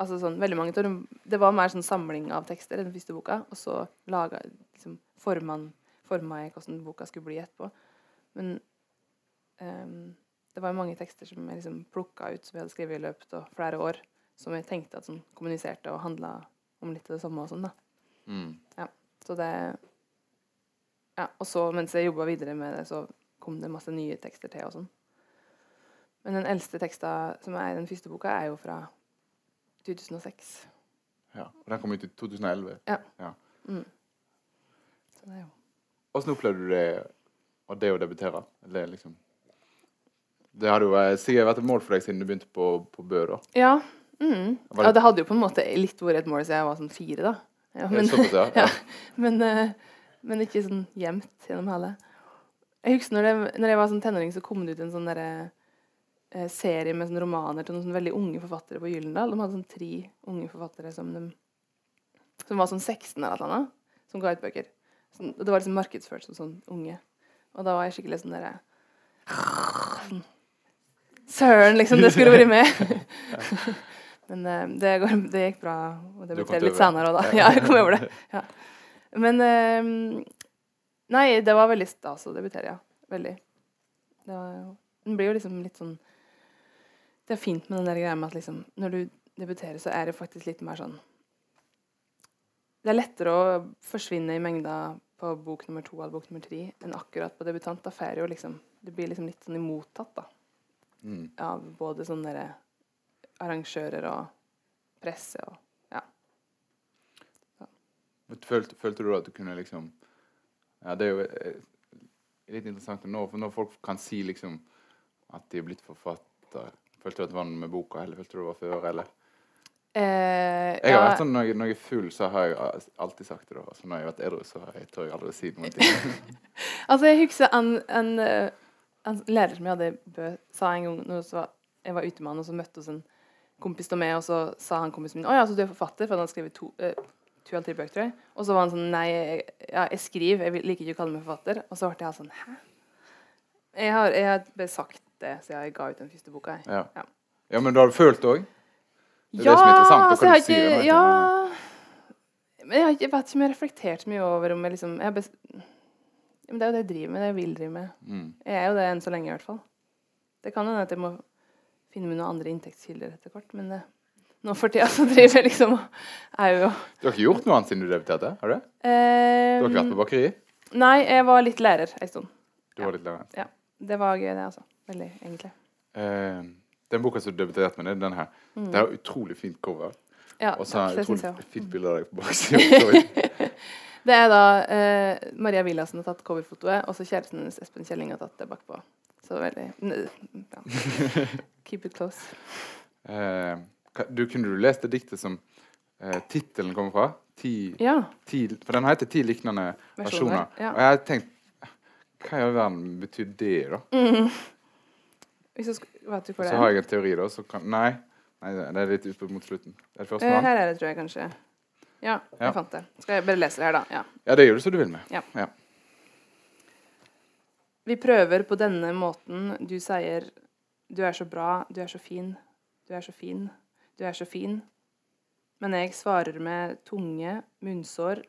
altså sånn, veldig mange Det var mer sånn samling av tekster i den første boka, og så laga liksom, forma jeg hvordan boka skulle bli etterpå. Men um, det var jo mange tekster som jeg liksom plukka ut som jeg hadde skrevet i løpet av flere år, som jeg tenkte at sånn, kommuniserte og handla om litt av det samme og sånn, da.
Mm.
Så det Ja, og så mens jeg jobba videre med det, så kom det masse nye tekster til og sånn. Men den eldste teksta som er i den første boka, er jo fra 2006.
Ja. Og den kom ut i 2011.
Mm. Så det er jo
Hvordan opplevde du det, det å debutere? Det, liksom, det hadde jo sikkert vært et mål for deg siden du begynte på, på Bø, da.
Ja. Mm.
Det-
ja. Det hadde jo på en måte litt vært et mål siden jeg var sånn fire, da. Ja, men,
Såpass, ja. [laughs]
ja. men, eh, men ikke sånn jevnt gjennom hele. Jeg husker når, det, når jeg var sånn tenåring, så kom det ut en sånn derre serie med romaner til noen veldig unge forfattere på Gyllendal. De hadde sånn tre unge forfattere som, de, som var sånn 16 eller noe, som ga ut bøker. Sånn, det var liksom markedsført som sånn unge. Og da var jeg skikkelig sånn derre sånn, Søren, liksom, det skulle vært med! [laughs] Men eh, det, går, det gikk bra, og det til litt senere òg, da. Ja, jeg kom over det. Ja. Men eh, Nei, det var veldig stas å debutere, ja. Veldig. Det var, den blir jo liksom litt sånn Det er fint med den der greia med at liksom Når du debuterer, så er det faktisk litt mer sånn Det er lettere å forsvinne i mengda på bok nummer to eller bok nummer tre enn akkurat på debutant. Da får jo liksom Det blir liksom litt sånn imottatt, da
Mm.
av både sånne der arrangører og presse og
Ja. Følte, følte du at du kunne liksom Ja, det er jo eh, litt interessant nå, for når folk kan si liksom at de er blitt forfatter Følte du at det var med boka, eller følte du det var før, eller?
eh,
Jeg har
ja,
vært sånn, når jeg, når jeg er full, så har jeg alltid sagt det. da. Altså, når jeg har vært edru, så har jeg, tør jeg aldri si noe. [laughs]
Altså, jeg husker en, en, en lærer som jeg hadde i Bø, sa en gang når var, jeg var ute med han, og så møtte oss en kompis av meg, og så sa han kompisen min Å ja, så du er forfatter? For han har skrevet to, eh, to eller tre bøker, tror jeg. Og så var han sånn Nei, jeg, ja, jeg skriver. Jeg liker ikke å kalle meg forfatter. Og så ble jeg sånn Hæ? Jeg har, jeg har bare sagt det siden jeg ga ut den første boka.
Ja.
Ja.
ja, men du har følt det òg? Det er det som er interessant,
altså, jeg
det,
har ikke Ja Men jeg, har ikke, jeg vet ikke om jeg har reflektert så mye over om jeg liksom jeg best, Men det er jo det jeg driver med, det jeg vil drive med.
Mm.
Jeg er jo det enn så lenge, i hvert fall. Det kan hende at jeg må finne meg noen andre inntektskilder etter hvert, men det, nå for tida så driver jeg liksom er jo
Du har ikke gjort noe annet siden du debuterte? Har du det? Du
eh,
har ikke vært på bakeri?
Nei, jeg var litt lærer en stund.
Du var litt lærer? Ja.
Det var gøy, det, altså. Veldig, egentlig.
Eh, den boka som du debuterte med, er den her.
Mm.
Det er utrolig fint cover.
Ja,
Og så er
det
det utrolig fint bilde av deg på baksiden. [laughs]
Det er da eh, Maria Villasen har tatt coverfotoet, og så kjæresten hennes Espen Kjelling har tatt det bakpå. Så veldig n- ja. [laughs] Keep it close.
Eh, du, kunne du lest det diktet som eh, tittelen kommer fra? Ti,
Ja.
ti, for den heter 'Ti liknende versjoner'.
Ja.
Og jeg har tenkt Hva i all verden betyr det, da?
Mm. Hvis jeg vet du hvor det
så
er?
har jeg en teori, da. Så kan, nei. nei, det er litt ute mot slutten. Det er det første
Eh,
mann?
her er det, tror jeg kanskje. Ja,
Ja.
jeg fant det. Skal jeg bare lese det her, da? Ja.
Ja, det gjør du som du vil med.
Ja. Vi prøver på denne måten. Du sier 'du er så bra, du er så fin', 'du er så fin', 'du er så fin'. Men jeg svarer med tunge, munnsår,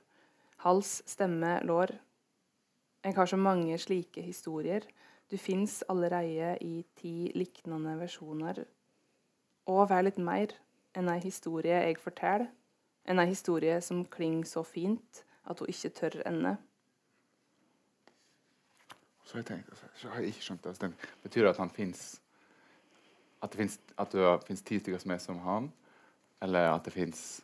hals, stemme, lår. Jeg har så mange slike historier. Du fins allereie i ti liknande versjoner. Og vær litt mer enn ei historie jeg forteller. Enn ei historie som kling så fint at hun ikke tør ende.
Så jeg tenkt, altså, så har jeg ikke skjønt det. Det betyr det at han fins At det fins ti stykker som er som han? Eller at det fins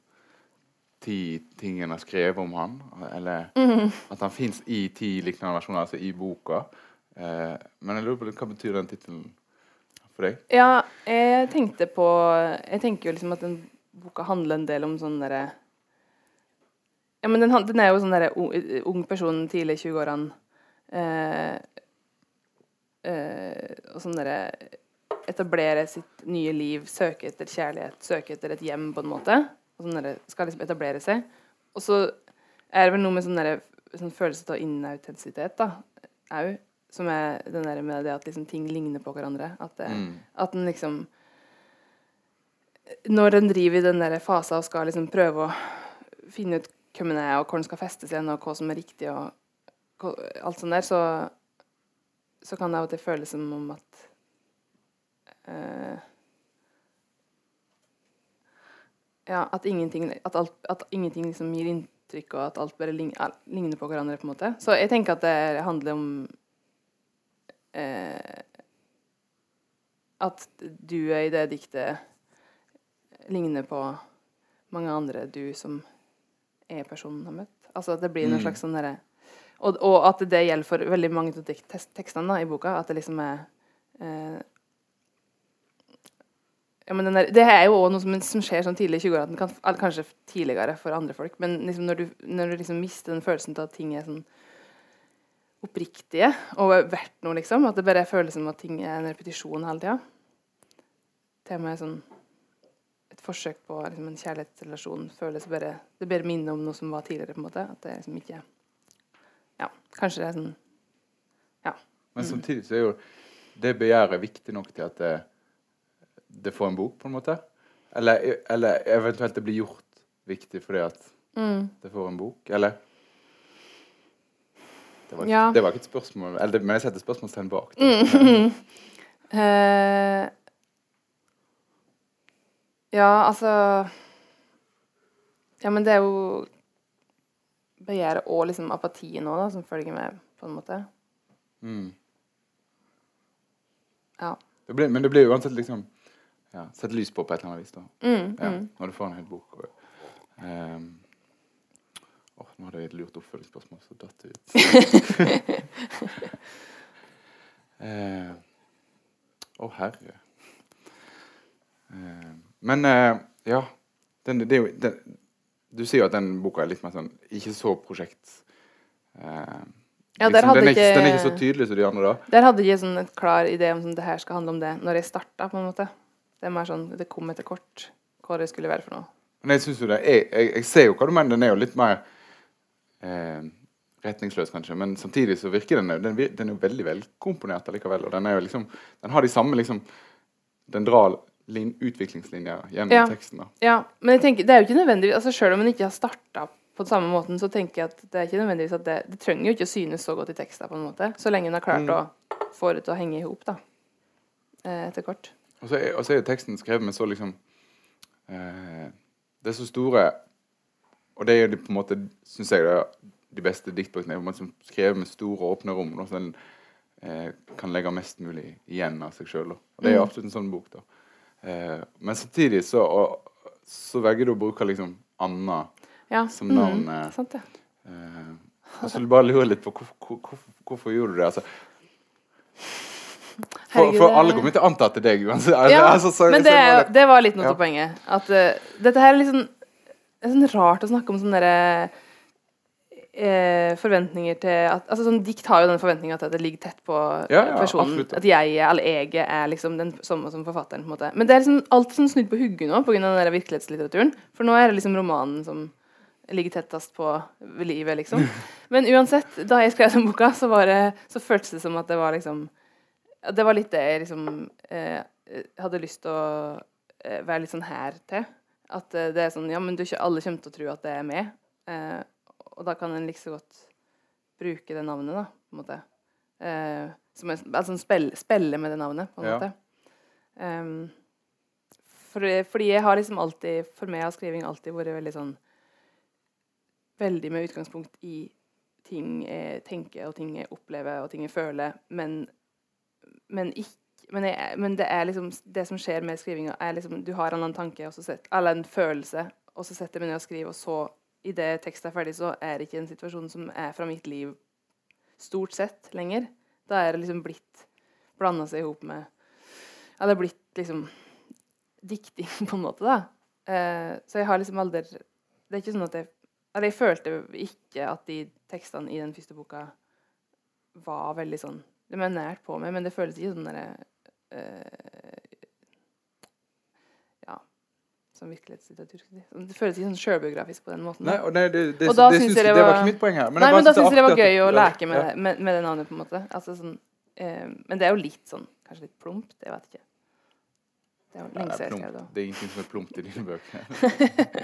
ti ting en har skrevet om han? Eller at han fins i ti liknende versjoner, altså i boka? Eh, men jeg lurer på hva betyr den tittelen for deg?
Ja, jeg tenkte på Jeg tenker jo liksom at den boka handler en del om sånn derre Ja, men den, den er jo sånn derre ung, person, tidlig i 20-årene. Eh, eh, og sånn derre Etablere sitt nye liv, søke etter kjærlighet, søke etter et hjem, på en måte. Og sånn derre Skal liksom etablere seg. Og så er det vel noe med sånn derre sånn følelse av inautentisitet, da, òg. Som er den der med det at liksom ting ligner på hverandre. At, det,
Mm.
at den liksom Når den driver i den der fasen og skal liksom prøve å finne ut hvem den er, og hvor den skal festes igjen, og hva som er riktig, og hva, alt sånt der, så, så kan det av og til føles som om at uh, Ja, at ingenting, at alt, at ingenting liksom gir inntrykk, og at alt bare lign, ligner på hverandre, på en måte. Så jeg tenker at det handler om eh, At du i det diktet ligner på mange andre du som er personen har møtt. Altså at det blir noe
Mm.
slags sånn derre og, og at det gjelder for veldig mange av tek- tekstene da, i boka. At det liksom er eh, ja, men der, Det er jo også noe som, som skjer sånn tidlig i 20-åra, kan, kanskje tidligere for andre folk. Men liksom når, du, når du liksom mister den følelsen til at ting er sånn oppriktige og verdt noe, liksom. At det bare føles som at ting er en repetisjon hele tida. Temaet er sånn Et forsøk på liksom, en kjærlighetsrelasjon føles bare Det bare minner om noe som var tidligere, på en måte. At det liksom ikke Ja, kanskje det er sånn Ja.
Men samtidig så er jo det begjæret viktig nok til at det, det får en bok, på en måte. Eller, eller eventuelt det blir gjort viktig fordi at
mm.
det får en bok, eller? Det var,
Ja.
det var ikke et spørsmål, eller men jeg setter spørsmålstegn bak. det.
uh, [laughs] ja, altså Ja, men det er jo begjæret og liksom apatien nå, da, som følger med, på en måte.
Mm.
Ja.
Det blir, men det blir uansett liksom ja, Sett lys på på et eller annet vis. da.
Mm,
Ja,
mm.
Når du får en hel bok. Og, ehm, åh, nå hadde jeg et lurt oppfølgingsspørsmål, så datt det ut. [laughs] Eh, Å, herre. Eh, men eh, ja den, det den, Du sier jo at den boka er litt mer sånn ikke så prosjekt. Eh,
Ja, liksom, hadde
den, er ikke,
ikke-
den er ikke så tydelig som de andre, da.
Der hadde jeg ikke sånn et klar idé om sånn, det her skal handle om det når jeg starta, på en måte. Det er mer sånn Det kom etter kort hva det skulle være for noe.
Men jeg synes jo det jeg, jeg, jeg ser jo hva du mener. Den er jo litt mer eh, retningsløs, kanskje. Men samtidig så virker den Den, den er jo veldig velkomponert allikevel. Og den er jo liksom Den har de samme liksom Den drar lin, utviklingslinjer gjennom
Ja.
teksten. da.
Ja, men jeg tenker, det er jo ikke nødvendigvis altså Selv om en ikke har starta på den samme måten, så tenker jeg at det er ikke nødvendigvis at det, det trenger jo ikke å synes så godt i teksten, på en måte. Så lenge en har klart
Mm.
å få det til å henge i hop, da. Eh, etter
er, og så er jo teksten skrevet med så liksom eh, Det er så store Og det er jo de, på en måte, syns jeg, det de beste diktbøkene en som skrevet med store, åpne rom. Og Så en eh, kan legge mest mulig igjen av seg sjøl. Og det er jo
Mm.
absolutt en sånn bok. da. Eh, men samtidig så, og, så velger du å bruke liksom Anna
Ja.
som navn. Mm,
sant det.
eh, og så bare lurer litt på hvorfor, hvorfor, hvorfor gjorde du det? altså [laughs] for, for alle kommer til å anta at det er deg uansett.
Ja, [laughs]
altså, sorry,
men det, det var litt noe
Ja.
poenget. At uh, dette her er liksom sånn, det er sånn rart å snakke om sånne derre eh, forventninger til at, altså sånn Dikt har jo den forventninga til at det ligger tett på
Ja, ja,
personen.
absolutt.
At jeg er, eller jeg er liksom den samme som forfatteren. på en måte. Men det er liksom alt sånn snudd på hugget nå pga. virkelighetslitteraturen. For nå er det liksom romanen som ligger tettest på livet, liksom. [laughs] Men uansett, da jeg skrev den boka, så, var det, så føltes det som at det var liksom Det var litt det jeg liksom eh, hadde lyst til å eh, være litt sånn her til. At eh, det er sånn Ja, men du, ikke alle kommer til å tro at det er meg. Eh, og da kan en like så godt bruke det navnet, da, på en måte. Eh, som en, altså spille, spille med det navnet, på en
Ja.
måte. Um, for, fordi jeg har liksom alltid For meg har skriving alltid vært veldig sånn veldig med utgangspunkt i ting jeg tenker, og ting jeg opplever, og ting jeg føler, men, men ikke men, jeg, men, det er liksom det som skjer med skrivinga, er liksom Du har en annen tanke set, eller en følelse, og så setter jeg meg ned og skriver, og så, idet teksten er ferdig, så er det ikke en situasjon som er fra mitt liv stort sett lenger. Da er det liksom blitt blanda seg i hop med Ja, det er blitt liksom dikting, [laughs] på en måte, da. Uh, så jeg har liksom aldri Det er ikke sånn at jeg Eller jeg følte ikke at de tekstene i den første boka var veldig sånn De er nært på meg, men det føles ikke sånn uh, Ja Som virkelighetslitteratur. Det føles ikke sånn sjølbiografisk på den måten.
Nei, nei, det, det, det,
det,
var, det var ikke mitt poeng her.
Men nei, men da syns jeg det var gøy å leke med,
ja.
med, med det navnet, på en måte. Altså, sånn, eh, men det er jo litt sånn Kanskje litt plumpt, jeg vet ikke. Det er lenge siden jeg skrev det.
Det er ingenting som er plumpt i dine bøker.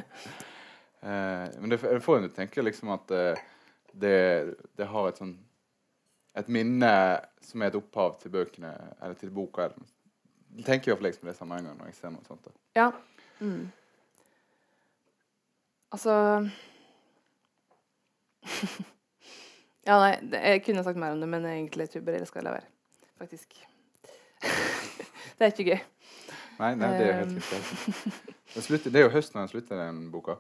[laughs] eh, men det, får en til å tenke liksom at eh, det, det, har et sånn et minne som er et opphav til bøkene eller til boka. Jeg tenker iallfall liksom det samme en gang når jeg ser noe sånt. Da.
Ja. Mm. Altså [laughs] Ja, nei, det, jeg kunne sagt mer om det, men egentlig tror jeg bare jeg skal la være. Faktisk. [laughs] det er ikke gøy.
Nei, nei det er helt riktig. Det, det er jo høst når den slutter, den boka.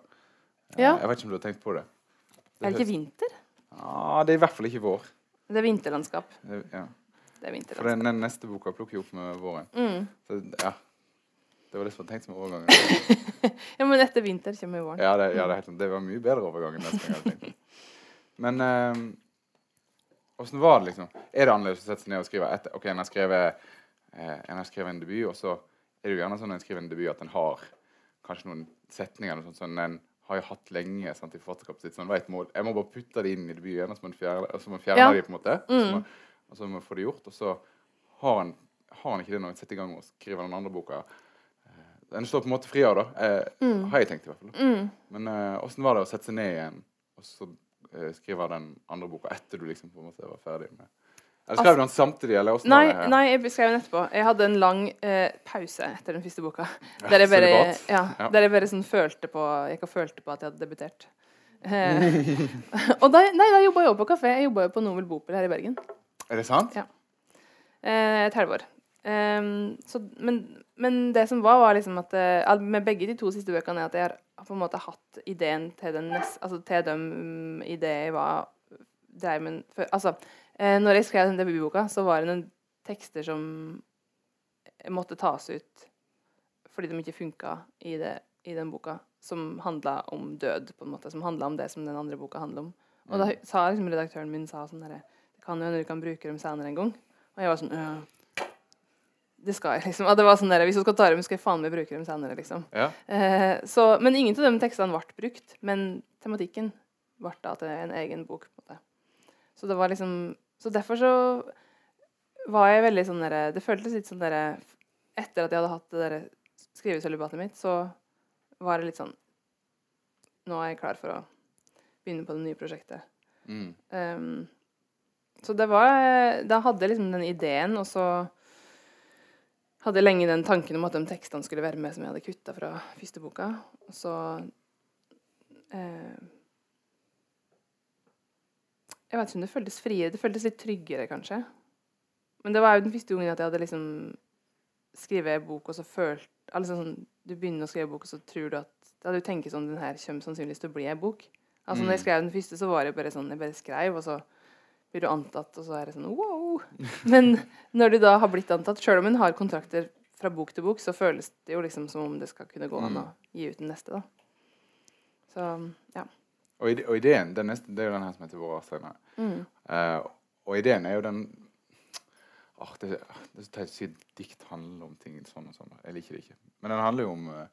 Ja.
Jeg vet ikke om du har tenkt på det.
Det er, er det ikke vinter?
Ja, det er i hvert fall ikke vår.
Det er vinterlandskap.
Det, ja.
Det er vinterlandskap.
For den, den, neste boka plukker jeg opp med våren.
Mm.
Så, ja. Det var det som var tenkt som overgangen. [laughs]
ja, men etter vinter kommer jo våren.
Ja, det, ja, det, helt, det, var mye bedre overgang enn jeg hadde tenkt. Men åssen eh, var det, liksom? Er det annerledes å sette seg ned og skrive etter OK, en har skrevet, eh, en har skrevet en debut, og så er det jo gjerne sånn når en skriver en debut at en har kanskje noen setninger eller sånt, sånn, en har jeg hatt lenge sant, i forfatterskapet sitt. Sånn, vet, må, jeg må bare putte det inn i debuten, så må en fjerne, så man en fjerne
Ja.
det på en måte.
Mm.
Så og så må man få det gjort. Og så har han, har han ikke det når han setter i gang og skriver den andre boka. Eh, Den står på en måte fri av, da. Eh,
Mm.
Har jeg tenkt, i hvert fall.
Mm.
Men åssen var det å sette seg ned igjen og så eh, skrive den andre boka etter du liksom på en måte var ferdig med Eller skrev du den samtidig, eller hvordan
Nei,
det?
nei, jeg skrev den etterpå. Jeg hadde en lang eh, pause etter den første boka. Der jeg bare, ja, der jeg bare sånn følte på Jeg følte på at jeg hadde debutert. Eh, [laughs] og da, nei, da jobba jeg jo på kafé. Jeg jobba jo på Novel Bopel her i Bergen.
Er det sant?
Ja. Eh, et halvår. Ehm, så, men, men det som var, var liksom at eh, med begge de to siste bøkene er at jeg har på en måte hatt ideen til den nest, altså til dem mm, i det jeg var dreiv med. Altså, eh, når jeg skrev den debutboka, så var det noen tekster som måtte tas ut fordi de ikke funka i, det, i den boka, som handla om død, på en måte. Som handla om det som den andre boka handler om. Og da sa liksom redaktøren min sa sånn herre Det kan jo hende du kan bruke dem senere en gang. Og jeg var sånn «Øh, Det skal jeg, liksom. Og det var sånn der, Hvis du skal ta dem, skal jeg faen meg bruke dem senere, liksom.
Ja.
Eh, så, men ingen av de tekstene ble brukt. Men tematikken ble da til en egen bok. Så det var liksom Så derfor så var jeg veldig sånn derre Det føltes litt sånn derre Etter at jeg hadde hatt det derre skrivesølibatet mitt, så var det litt sånn Nå er jeg klar for å begynne på det nye prosjektet.
Mm.
Um, så det var Da hadde jeg liksom den ideen, og så hadde jeg lenge den tanken om at de tekstene skulle være med som jeg hadde kutta fra første boka. Og så eh, Jeg vet ikke om det føltes friere. Det føltes litt tryggere, kanskje. Men det var jo den første gangen at jeg hadde liksom skrevet en bok, og så følt altså sånn, Du begynner å skrive bok, og så tror du at Da du tenker sånn Den her kommer sannsynligvis til å bli en bok. Altså når jeg
Mm.
skrev den første, så var det bare sånn Jeg bare skrev, og så blir du antatt, og så er det sånn wow. Men når du da har blitt antatt, sjøl om en har kontrakter fra bok til bok, så føles det jo liksom som om det skal kunne gå an å gi ut den neste, da. Så ja.
Og, og ideen den neste, det er jo den her som heter Våre senere.
Mm.
Uh, og ideen er jo den Åh, det, det er så teit å si dikt handler om ting sånn og sånn. Jeg liker det ikke. Men den handler jo om eh,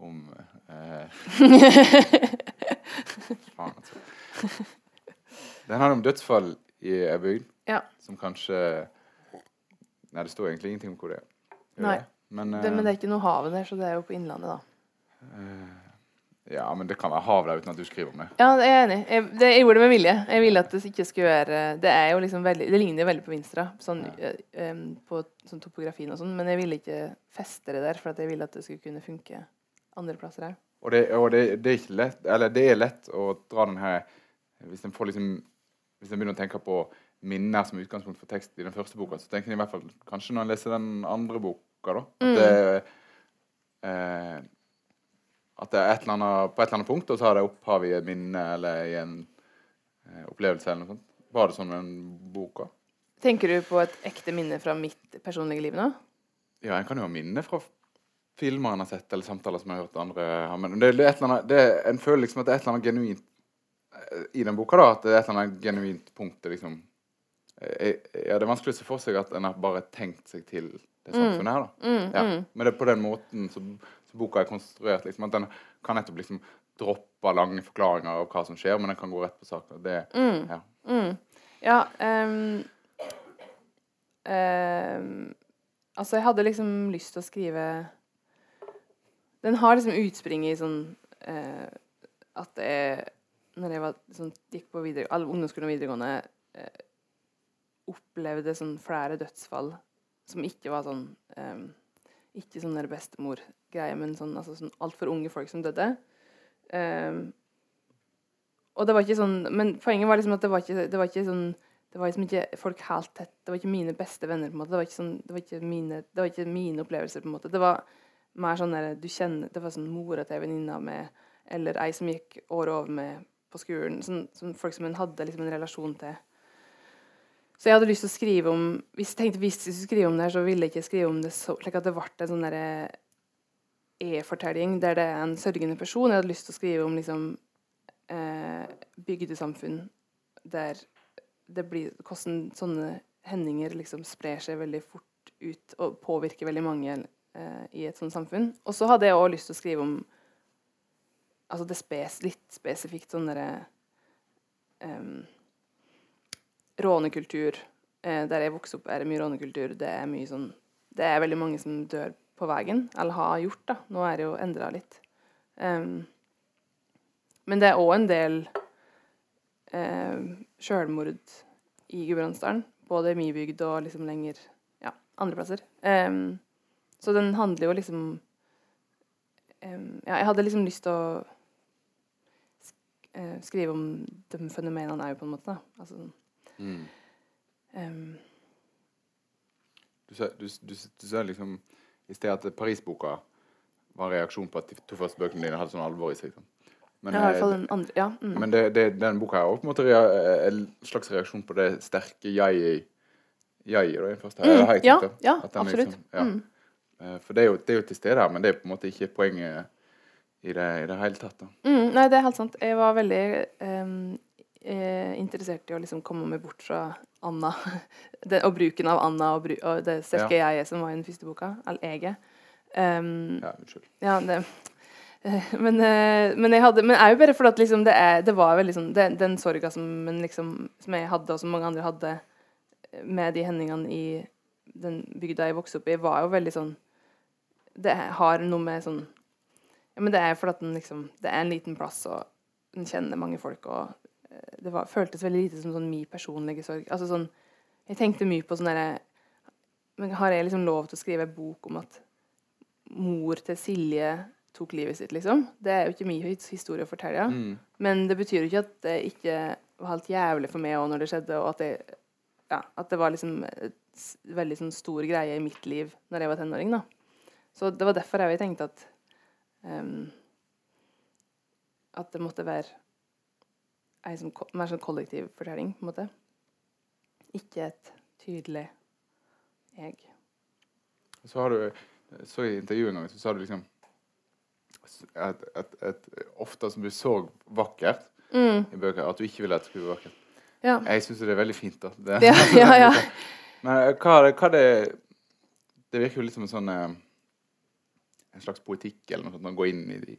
om eh, [laughs] Faen, altså. Den handler om dødsfall i ei bygd
Ja.
som kanskje Nei, det står egentlig ingenting om hvor det er.
Nei.
det? Men,
Det, men det er ikke noe hav der, så det er jo på Innlandet, da.
eh, ja, men det kan være hav der uten at du skriver om det.
Ja, jeg er enig. Jeg, det, jeg gjorde det med vilje. Jeg ville at det ikke skulle være Det er jo liksom veldig Det ligner jo veldig på Vinstra, sånn,
Ja.
um, på sånn topografien og sånn, men jeg ville ikke feste det der, for at jeg ville at det skulle kunne funke andre plasser òg.
Og, det, og det, det, er ikke lett Eller det er lett å dra den her Hvis en får liksom Hvis en begynner å tenke på minner som utgangspunkt for tekst i den første boka, så tenker en i hvert fall kanskje når en leser den andre boka, da at
Mm.
det eh, At det er et eller annet, på et eller annet punkt, og så har det opphav i et minne eller i en eh, opplevelse eller noe sånt. Var det sånn med den boka?
Tenker du på et ekte minne fra mitt personlige liv nå?
Ja, en kan jo ha minner fra filmer en har sett, eller samtaler som jeg har hørt andre ha. Men det, det er et eller annet, det, en føler liksom at det er et eller annet genuint eh, i den boka. da, At det er et eller annet genuint punkt liksom jeg, Ja, det er vanskelig å se for seg at en har bare tenkt seg til det samfunnet her, da.
Mm,
Ja.
mm.
Men det er på den måten som, som boka er konstruert. liksom, At den kan nettopp liksom droppe lange forklaringer av hva som skjer, men den kan gå rett på sak. Det,
Mm.
ja.
Mm. Ja um, um, Altså, jeg hadde liksom lyst til å skrive Den har liksom utspring i sånn uh, at det er Når jeg var, sånn, gikk på videregående, all ungdomsskolen og videregående, eh, opplevde sånn flere dødsfall som ikke var sånn eh, Ikke sånn der bestemor-greie, men sånn, altså, sånn altfor unge folk som døde. Um, og det var ikke sånn Men poenget var liksom at det var ikke, det var ikke sånn det var liksom ikke folk helt tett. Det var ikke mine beste venner. på en måte. Det var ikke, sånn, det var ikke, mine, det var ikke mine opplevelser. på en måte. Det var mer sånn der, du kjenner, det var sånn mora til ei venninne med, eller ei som gikk året over med på skolen. Sånn, sånn folk som hun hadde liksom en relasjon til. Så jeg hadde lyst til å skrive om Hvis jeg tenkte hvis jeg skulle skrive om det her, så ville jeg ikke skrive om det så, slik at det ble en sånn derre e-fortelling der det er en sørgende person. Jeg hadde lyst til å skrive om liksom eh, bygdesamfunn der det blir hvordan sånne hendinger liksom sprer seg veldig fort ut og påvirker veldig mange eh, i et sånt samfunn. Og så hadde jeg òg lyst til å skrive om altså det spes, litt spesifikt sånn derre em, Rånekultur. Eh, der jeg vokste opp, er det mye rånekultur. Det er mye sånn Det er veldig mange som dør på veien, eller har gjort, da. Nå er det jo endra litt. Um, men det er òg en del eh, selvmord i Gudbrandsdalen. Både i min bygd og liksom lenger ja, andre plasser. Um, så den handler jo liksom um, Ja, jeg hadde liksom lyst til å sk eh, skrive om de fenomenene òg, på en måte. da. Altså,
Mm.
um,
Du, ser, du, du, du ser liksom i sted at Paris-boka var en reaksjon på at de to første bøkene dine hadde sånn alvor i seg. Sånn. Men,
ja, i hvert
eh,
fall den andre. Ja. Mm.
men det, det, den boka er også på en måte rea- en slags reaksjon på det sterke jeg jeg i den første.
Mm,
Eller har jeg
ja, ja, absolutt.
liksom- ja.
Mm.
Eh, For det er, jo, det er jo til stede her, men det er på en måte ikke poenget i det, i det hele tatt.
Mm, nei, det er helt sant. Jeg var veldig em, eh, interessert i å liksom komme meg bort fra Anna. [laughs] det, og bruken av Anna og, og det sterke jeget som var i den første boka. Eller eget. Um,
Ja, unnskyld.
ja, det [laughs] men, eh, men jeg hadde Men er jo bare fordi at liksom det, er, det var veldig sånn det, Den sorga som, liksom, som jeg hadde, og som mange andre hadde eh, med de hendingene i den bygda jeg vokste opp i, var jo veldig sånn Det har noe med sånn Ja, men det er fordi at den liksom Det er en liten plass, og den kjenner mange folk, og det var, føltes veldig lite som sånn min personlige sorg. Altså sånn Jeg tenkte mye på sånn derre Men har jeg liksom lov til å skrive en bok om at mor til Silje tok livet sitt, liksom? Det er jo ikke min historie å fortelle.
Mm.
Men det betyr jo ikke at det ikke var helt jævlig for meg òg når det skjedde, og at det, ja, at det var liksom veldig sånn stor greie i mitt liv når jeg var tenåring. da. Så det var derfor jeg tenkte at um, At det måtte være ei sånn, mer sånn kollektiv fortelling, på en måte. Ikke et tydelig jeg.
Så har du så i intervjuet en gang, så sa du liksom at, at, at ofte som du så vakkert
Mm,
i bøker, at du ikke ville at det skulle være vakkert.
ja.
Jeg syns det er veldig fint. da. Det, [laughs]
Ja, ja, ja.
Men eh, hva, det- hva det Det virker jo litt som en sånn eh, En slags poetikk eller noe sånt, å gå inn i,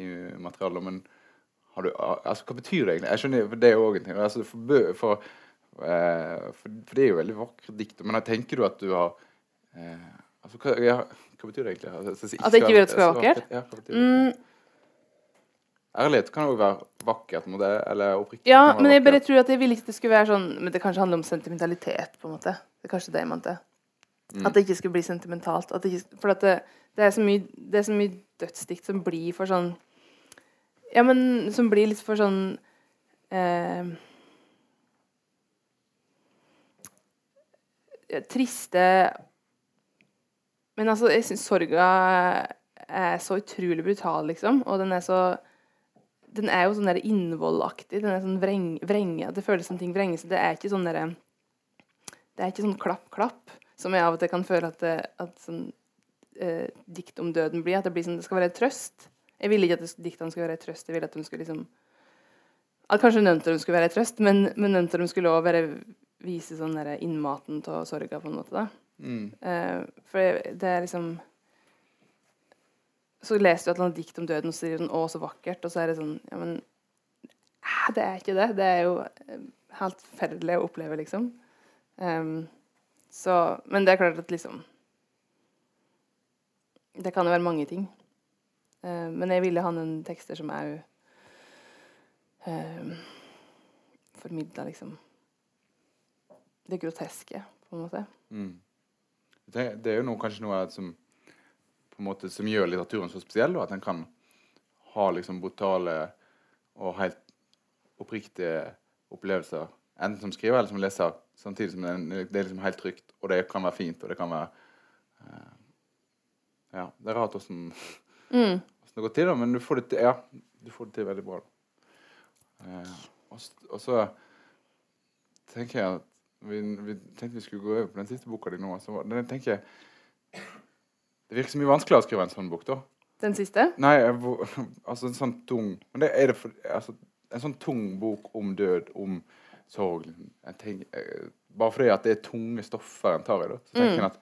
i materialet. Men har du, altså, hva betyr det egentlig? Jeg skjønner, for Det er jo òg en ting. Altså, for, for, eh, for, for det er jo veldig vakre dikt. Men tenker du at du har eh, altså, hva, ja, hva betyr det egentlig? Altså,
At jeg ikke vil at det skal være vakkert?
Ja, hva betyr det?
Mm,
Ærlighet kan jo være vakkert, på det, eller oppriktig.
Ja, men jeg bare tror at jeg ville ikke det skulle være sånn Men det kanskje handler om sentimentalitet, på en måte. Det er kanskje det jeg mente.
Mm.
At det ikke skulle bli sentimentalt. At ikke, for at det, det, er så mye, det er så mye dødsdikt som blir for sånn Ja, men som blir litt for sånn eh, Triste Men altså, jeg syns sorga er så utrolig brutal, liksom. Og den er så Den er jo sånn der innvollaktig. Den er sånn vreng, vrenge Det føles som ting vrenges. Det er ikke sånn derre Det er ikke sånn klapp-klapp, som jeg av og til kan føle at, det, at sånn eh, dikt om døden blir. At det blir sånn Det skal være trøst. Jeg ville ikke at diktene skulle være trøst. Jeg ville at de skulle liksom at Kanskje Nøntorum skulle være trøst, men, men Nøntorum skulle òg vise sånn der innmaten av sorga, på en måte. da.
Mm.
Uh, for det er liksom Så leser du et eller annet dikt om døden, og så sier du sånn 'Å, så vakkert', og så er det sånn Ja, men eh, det er ikke det. Det er jo eh, helt forferdelig å oppleve, liksom. Um, så Men det er klart at liksom Det kan jo være mange ting. Uh, men jeg ville ha noen tekster som jo uh, Formidla liksom det groteske, på en måte.
Mm. Det, det, er jo noe, kanskje noe som, måte, som gjør litteraturen så spesiell. At den kan ha liksom brutale og helt oppriktige opplevelser. Enten som skriver eller som leser. Samtidig som det, det er liksom helt trygt, og det kan være fint, og det kan være uh, Ja, det er rart åssen
mm.
det går til, da, men du får det til, ja, du får det til veldig bra. Eh, og, og så tenker jeg at vi, vi, tenkte vi skulle gå over på den siste boka di nå. Så den tenker jeg Det virker så mye vanskeligere å skrive en sånn bok, da.
Den siste?
Nei, [laughs] altså en sånn tung Men det er det for, altså, En sånn tung bok om død, om sorg tenker, jeg, Bare fordi at det er tunge stoffer en tar i, da, så tenker mm. at,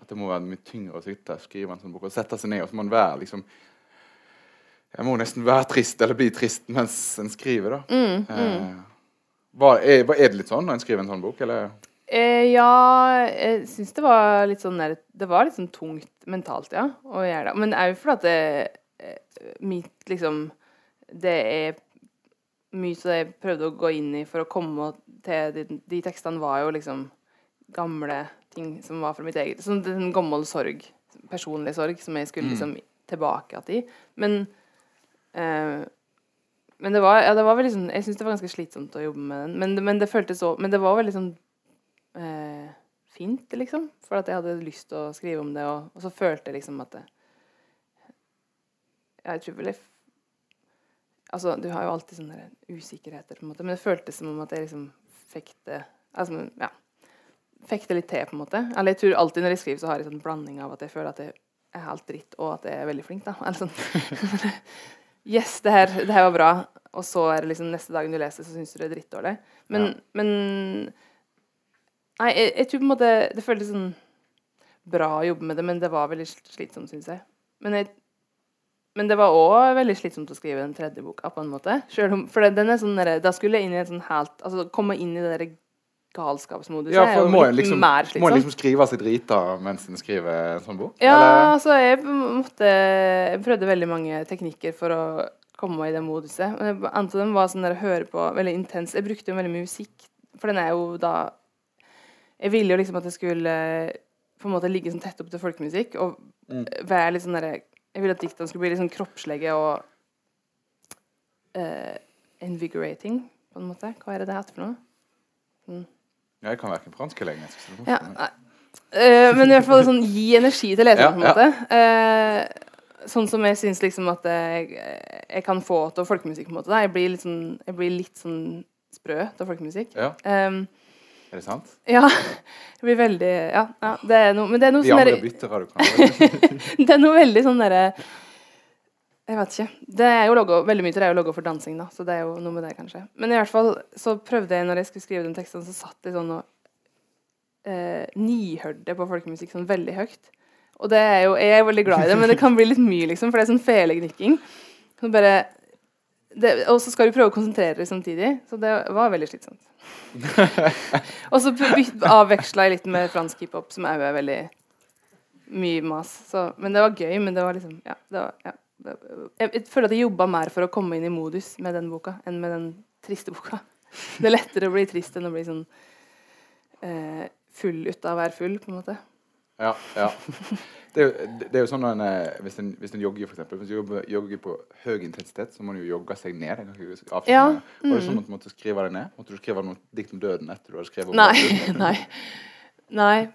at, det må være mye tyngre å sitte og skrive en sånn bok og sette seg ned, og så må man være liksom Jeg må nesten være trist eller bli trist mens en skriver, da.
Mm, mm. Eh,
var, er, var, er, det litt sånn når en skriver en sånn bok, eller?
Eh, ja, jeg syns det var litt sånn Det var litt sånn tungt mentalt, ja, å gjøre det. Men òg fordi at det, eh, mitt liksom Det er mye som jeg prøvde å gå inn i for å komme til de, de tekstene, var jo liksom gamle ting som var fra mitt eget Sånn en gammel sorg, personlig sorg, som jeg skulle mm. liksom tilbake til. Men eh, men det var, ja, det var veldig sånn Jeg syns det var ganske slitsomt å jobbe med den. Men, men det føltes så Men det var veldig sånn eh, fint, liksom. For at jeg hadde lyst til å skrive om det, og, og så følte jeg liksom at det Jeg tror vel jeg Altså, du har jo alltid sånne usikkerheter, på en måte, men det føltes som om at jeg liksom fikk det Altså, ja Fikk det litt til, på en måte. Eller jeg tror alltid når jeg skriver, så har jeg en sånn blanding av at jeg føler at jeg er helt dritt, og at jeg er veldig flink, da. [laughs] Eller sånn [laughs] Yes, det her, det her, var bra. Og så er det liksom neste dagen du leser, så syns du det er drittdårlig. Men, ja. men Nei, jeg, jeg, tror på en måte Det føltes sånn bra å jobbe med det, men det var veldig slitsomt, syns jeg. Men, jeg. men, det var òg veldig slitsomt å skrive den tredje boka, på en måte. Om, for den er sånn der, Da skulle jeg inn i en sånn helt Altså komme inn i det derre galskapsmodus
ja, for må en liksom, liksom. liksom skrive seg drita mens en skriver en sånn bok?
Ja, eller? altså jeg måtte Jeg prøvde veldig mange teknikker for å komme i det moduset. En av dem var sånn der å høre på veldig intens Jeg brukte jo veldig mye musikk, for den er jo da Jeg ville jo liksom at det skulle på en måte ligge sånn tett opp til folkemusikk og mm. være litt sånn derre Jeg ville at diktene skulle bli litt sånn kroppslige og uh, invigorating, på en måte. Hva er det det heter for noe?
Mm. Jeg kan verken fransk eller engelsk.
Ja, uh, men i hvert fall sånn gi energi til leseren, ja, på en måte. Uh, sånn som jeg syns liksom at jeg, jeg, kan få til folkemusikk, på en måte. Da. Jeg blir litt sånn, blir litt sånn sprø til folkemusikk.
Ja. Um, er det sant?
Ja. Jeg blir veldig Ja. ja det er noe Men det er noe
De
sånn
andre bytter du kan [laughs]
Det er noe veldig sånn derre jeg vet ikke. Det er jo logo, veldig mye til det er jo logo for dansing, da, så det er jo noe med det, kanskje. Men i hvert fall så prøvde jeg, når jeg skulle skrive den teksten, så satt jeg sånn og eh, nihørte på folkemusikk sånn veldig høyt. Og det er jo, jeg er veldig glad i det, men det kan bli litt mye, liksom, for det er sånn felegnikking. Så bare, det, og så skal du prøve å konsentrere deg samtidig, så det var veldig slitsomt. [laughs] og så avveksla jeg litt med fransk hiphop, som òg er veldig mye mas. Så, men det var gøy, men det var liksom Ja. det var, ja jeg, føler at jeg jobba mer for å komme inn i modus med den boka enn med den triste boka. Det er lettere å bli trist enn å bli sånn eh, full ut av å være full, på en måte.
Ja, ja. Det er, jo, det er jo sånn en, eh, hvis, en, hvis en jogger, for eksempel, hvis en jogger, jogger på høy intensitet, så må en jo jogge seg ned. Jeg
Ja,
Mm. Var det sånn at du måtte skrive det ned? Måtte du skrive noe dikt om døden etter du hadde skrevet om
Nei.
døden? [laughs]
Nei. Nei.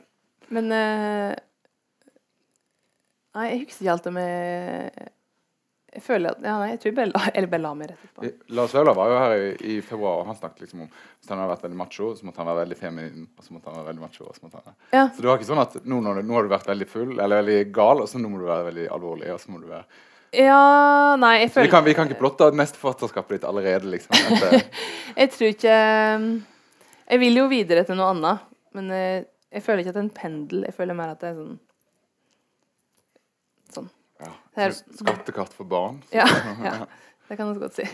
Men uh, Nei, jeg husker ikke alt om med Jeg føler at ja, nei, jeg tror Bella eller Bella har meg rett etterpå.
Lars Vaular var jo her i, i februar, og han snakket liksom om hvis han hadde vært veldig macho, så måtte han være veldig feminin. Og så måtte han være veldig macho, og så måtte han
Ja.
Så det var ikke sånn at nå, du, nå har du vært veldig full eller veldig gal, og så nå må du være veldig alvorlig. og så må du være...
ja Nei, jeg
føler vi kan, vi kan ikke plotte ut neste forfatterskapet ditt allerede, liksom. [laughs]
Jeg tror ikke Jeg vil jo videre til noe annet, men jeg, jeg føler ikke at det er en pendel. Jeg føler mer at det er Sånn.
Ja, skattekart for barn.
Ja, ja. Det kan du godt si. [laughs]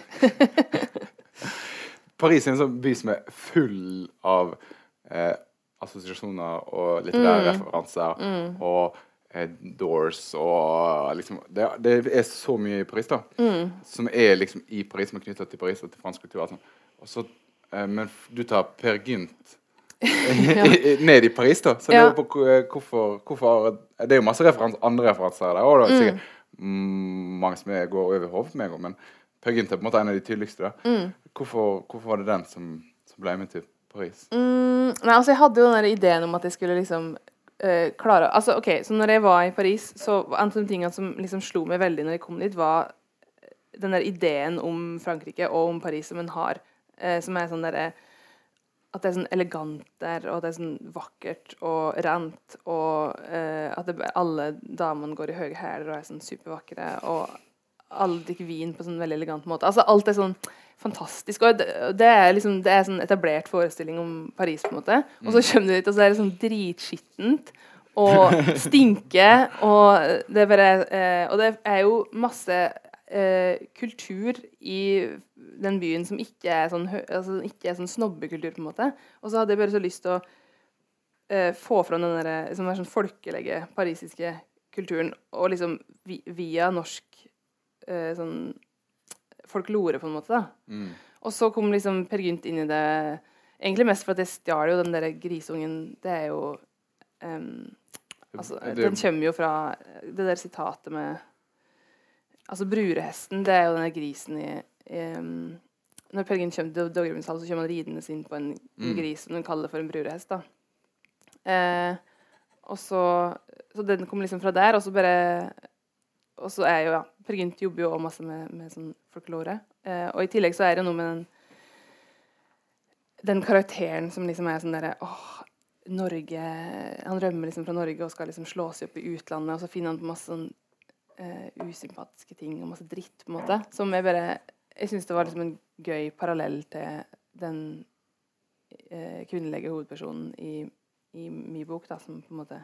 Paris er en sånn by som er full av eh, assosiasjoner og litterære
Mm.
referanser. Og eh, Doors og liksom det, det er så mye i Paris, da.
Mm.
Som er liksom i Paris, som er knytta til Paris og til fransk kultur. og sånn. Og så, eh, men du tar Per Gynt [laughs] [laughs] ned i Paris, da. Så det
Ja.
jo på hvorfor, hvorfor Det er jo masse referans, andre referanser der, det er
Mm.
sikkert mm, mange som jeg går over hodet på meg òg, men Per er på en måte en av de tydeligste. da.
Mm.
Hvorfor, hvorfor var det den som, som ble med til Paris?
Mm, nei, altså jeg hadde jo den ideen om at jeg skulle liksom eh, klare Altså, OK, så når jeg var i Paris, så en av de tingene som liksom slo meg veldig når jeg kom dit, var den der ideen om Frankrike og om Paris som en har, eh, som er sånn derre At det er sånn elegant der, og at det er sånn vakkert og rent, og eh, at det, alle damene går i høye hæler og er sånn supervakre, og alle drikker vin på sånn veldig elegant måte. Altså alt er sånn fantastisk. Og det, det er liksom det er sånn etablert forestilling om Paris, på en måte. Og så kommer du dit, og så er det sånn dritskittent og stinker, og det er bare eh, Og det er jo masse eh, kultur i den byen som ikke er sånn, altså, ikke er sånn snobbekultur, på en måte. Og så hadde jeg bare så lyst til å eh, få fram den der, liksom, sånn folkelige parisiske kulturen, og liksom vi, via norsk eh, sånn folklore, på en måte. da.
Mm.
Og så kom liksom Per Gynt inn i det Egentlig mest for at jeg stjal jo den der grisungen. Det er jo um, altså, Den kommer jo fra det der sitatet med Altså brurehesten, det er jo denne grisen i, i Når Gynt kommer til Dovremundshallen, så kommer han ridende inn på en,
Mm.
gris som de kaller for en brurehest. da. Eh, og så, så den kom liksom fra der, og så bare Og så er jo, ja Per Gynt jobber jo også masse med, med sånn folklore. Eh, og i tillegg så er det noe med den den karakteren som liksom er sånn derre åh, Norge Han rømmer liksom fra Norge og skal liksom slå seg opp i utlandet, og så finner han på masse sånn eh, usympatiske ting og masse dritt, på en måte. Som jeg bare Jeg syns det var liksom en gøy parallell til den eh, kvinnelige hovedpersonen i, i min bok, da, som på en måte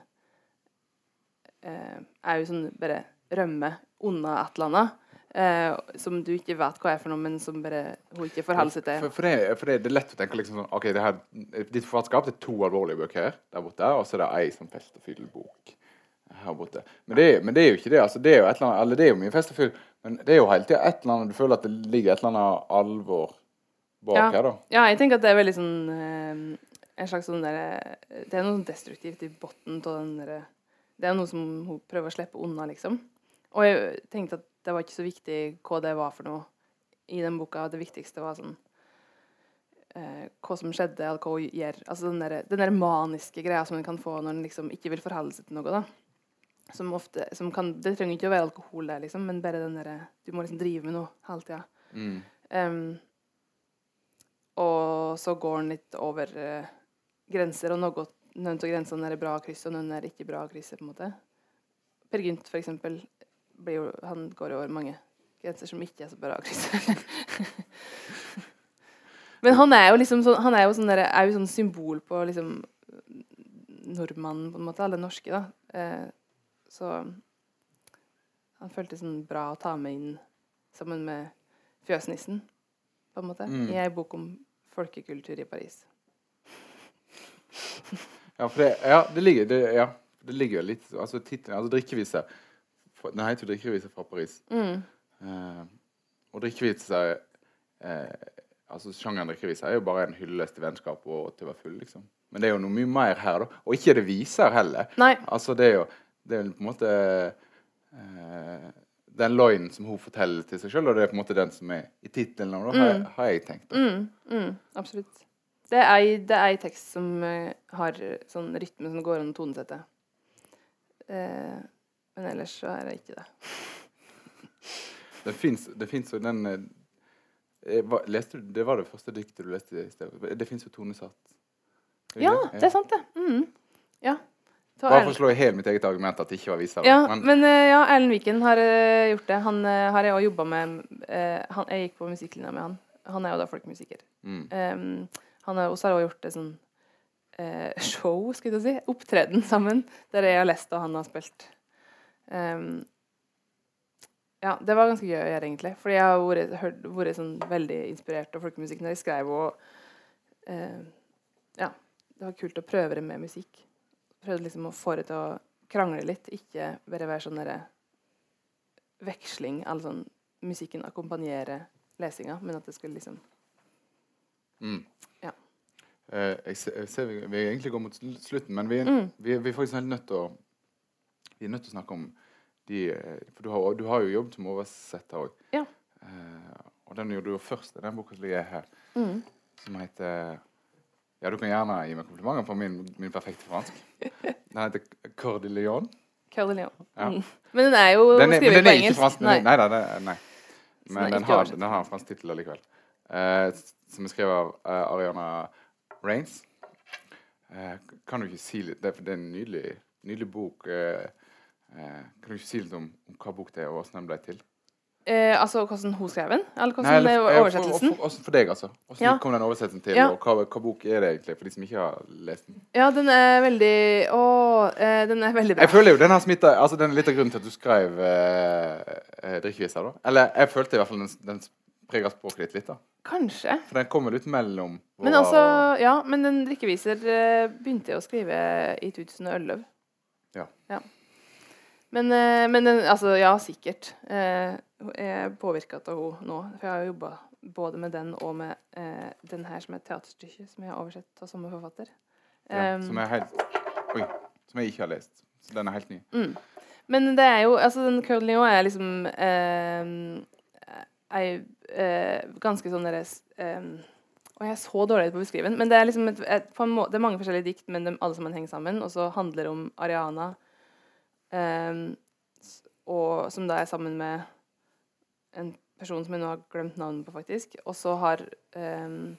eh, er jo sånn bare rømmer unna et eller annet. Eh, som du ikke vet hva er for noe, men som bare hun ikke forholder seg til.
For, for, det, for det, det er lett å tenke liksom sånn OK, her, ditt forfatterskap er to alvorlige bøker her, der borte, og så er det ei sånn fest og fyll-bok her borte. Men det, men det er jo ikke det. altså Det er jo et eller annet, eller det er jo mye fest og fyll, men det er jo hele tida et eller annet Du føler at det ligger et eller annet alvor bak
Ja.
her, da.
Ja, jeg tenker at det er veldig sånn eh, En slags sånn derre Det er noe sånn destruktivt i bunnen av den derre Det er noe som hun prøver å slippe unna, liksom. Og jeg tenkte at det var ikke så viktig hva det var for noe i den boka. Det viktigste var sånn eh, hva som skjedde, eller hva hun gjør. Altså den der, den der maniske greia som en kan få når en liksom ikke vil forholde seg til noe, da. Som ofte som kan, Det trenger ikke å være alkohol der, liksom, men bare den derre Du må liksom drive med noe hele tida.
Mm.
Um, og så går den litt over uh, grenser, og noe, noen av grensene er bra kryss, og noen er ikke bra kryss. på en måte. Per Gynt, for eksempel, blir jo, han går over mange grenser som ikke er så bra kryss. [laughs] Men han er jo liksom sånn, han er jo sånn, der, er jo sånn symbol på liksom nordmannen, på en måte, eller norske, da. Eh, så han føltes sånn bra å ta med inn sammen med Fjøsnissen, på en måte,
Mm.
i ei bok om folkekultur i Paris. [laughs]
Ja, for det, ja, det ligger det, ja, det ligger jo litt Altså tittelen altså, 'Drikkevise' Den heter jo 'Drikkevise fra Paris'.
Mm.
Eh, og drikkevise eh, altså Sjangeren drikkevise er jo bare en hyllest til vennskap og til å være full, liksom. Men det er jo noe mye mer her, da. Og ikke er det viser heller.
Nei.
Altså, det er jo, det er jo på en måte eh, den løgnen som hun forteller til seg sjøl, og det er på en måte den som er i tittelen, har,
Mm.
har jeg tenkt.
Mm, mm, absolutt. Det er det er tekst som eh, har sånn rytme som går an å tonesette. Eh, men ellers så er det ikke det. [laughs]
Det fins jo den eh, eh, leste du, Det var det første diktet du leste i sted. Det fins jo tonesatt.
Ja,
det?
det er sant, det. Mm. Ja.
Bare for å slå i hjel mitt eget argument at det ikke var visere.
Ja,
men,
men eh, ja, Erlend Viken har uh, gjort det. Han uh, har jeg òg jobba med Uh, han, Jeg gikk på musikklinja med han. Han er jo da folkemusiker.
mm,
Um, han har også har gjort det sånn [laughs] show, skal jeg si, opptreden sammen, der jeg har lest og han har spilt. Um, ja, det var ganske gøy å gjøre, egentlig. Fordi jeg har vært, hørt, vært sånn veldig inspirert av folkemusikk når jeg skrev. Og ja, det var kult å prøve det med musikk. Prøvde liksom å få det til å krangle litt, ikke bare være sånn derre veksling. Altså sånn musikken akkompagnerer lesinga, men at det skulle liksom
mm.
Ja.
Eh, jeg, ser, jeg ser vi, vi egentlig går mot slutten, men vi,
Mm.
vi, vi er faktisk helt nødt til å Vi er nødt til å snakke om de eh, For du har, du har jo jobbet som oversetter òg.
Ja.
Eh, og den gjorde du jo først. Den boka som ligger her,
mm.
som heter Ja, du kan gjerne gi meg komplimenter for min, min perfekte fransk. [laughs] Den heter Cœur de Lion.
Cœur de Lion.
Ja.
Mm. Men den er jo
Den er,
skrevet
den
på
er
engelsk.
fransk.
Nei.
Nei, nei, nei, nei.
Den
Men den har, den har en fransk tittel allikevel. Uh, som er skrevet av uh, Ariana Rains. Uh, kan du ikke si litt Det, er- det en nydelig, nydelig bok. Eh, eh, kan du ikke si litt om, om hva bok det er, og hvordan den ble til?
Eh, altså hvordan hun skrev den? Eller hvordan
Nei, eller- for-
oversettelsen?
For, for, for deg, altså. Hvordan
Ja.
kom den oversettelsen til,
Ja.
og hva, hva bok er det egentlig, for de som ikke har lest den?
Ja, den er veldig Å, eh, den er veldig bra.
Jeg føler jo den har smitta altså Den er litt av grunnen til at du skrev eh, eh, drikkeviser, da. Eller jeg følte i hvert fall den, den preger språket ditt litt, da.
Kanskje.
For den kommer ut mellom
Men altså, ja, men den drikkeviser eh, begynte jeg å skrive i 2011.
Ja. Ja.
Men, eh, men altså, ja, sikkert. Eh, jeg er påvirka av henne nå. For jeg har jo jobba både med den og med eh, den her som er et teaterstykke, som jeg har oversett av samme forfatter.
ja, som er helt Oi. Som jeg ikke har lest. Så den er helt ny.
Mm. Men det er jo Altså, den Curly òg er liksom eh, ei eh, ganske sånn derre eh, Og jeg er så dårlig på å beskrive den, men det er liksom et, et, må, det er mange forskjellige dikt, men de alle sammen henger sammen, og så handler det om Ariana, eh, og som da er sammen med en person som jeg nå har glemt navnet på, faktisk. Og så har um,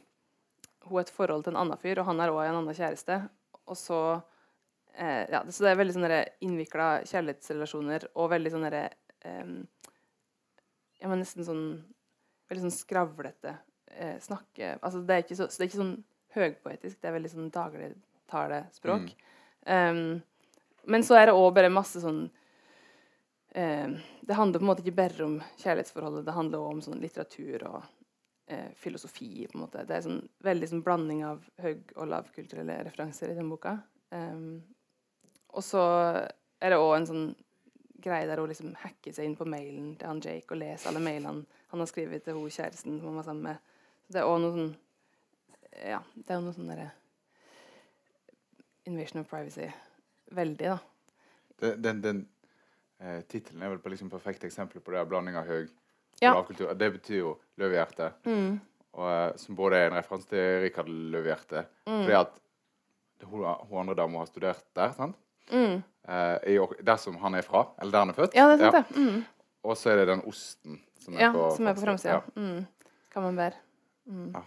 hun et forhold til en annen fyr, og han har òg en annen kjæreste. Og så uh, Ja, så det er veldig sånne innvikla kjærlighetsrelasjoner og veldig sånne derre eh, Ja, men nesten sånn Veldig sånn skravlete uh, snakke Altså, det er ikke så, så det er ikke sånn høgpoetisk, det er veldig sånn dagligtalespråk. Um, men så er det òg bare masse sånn eh, Det handler på en måte ikke bare om kjærlighetsforholdet, det handler òg om sånn litteratur og eh, filosofi. på en måte. Det er sånn veldig sånn blanding av høg- og lavkulturelle referanser i den boka. Um, og så er det òg en sånn greie der hun liksom hacker seg inn på mailen til han Jake og leser alle mailene han har skrevet til hun kjæresten som han var sammen med. Så det er òg noe sånn Ja, det er noe sånn derre Invasion of privacy. Veldig, da.
Den, den, den eh, tittelen er vel på liksom perfekt eksempel på det blanding av høy
Ja.
og lavkultur. Det betyr jo løvehjerte,
Mm.
og, eh, som både er en referanse til Rikard Løvehjerte.
Mm.
Fordi at hun, hun andre dama har studert der, sant?
Mm.
Eh, i, der som han er fra, eller der han er født.
Ja, det er sant, det. Mm.
Og så er det den osten som er
Ja,
på
som er på
framsida.
Ja. Mm. Kan man bære. Mm.
Ja.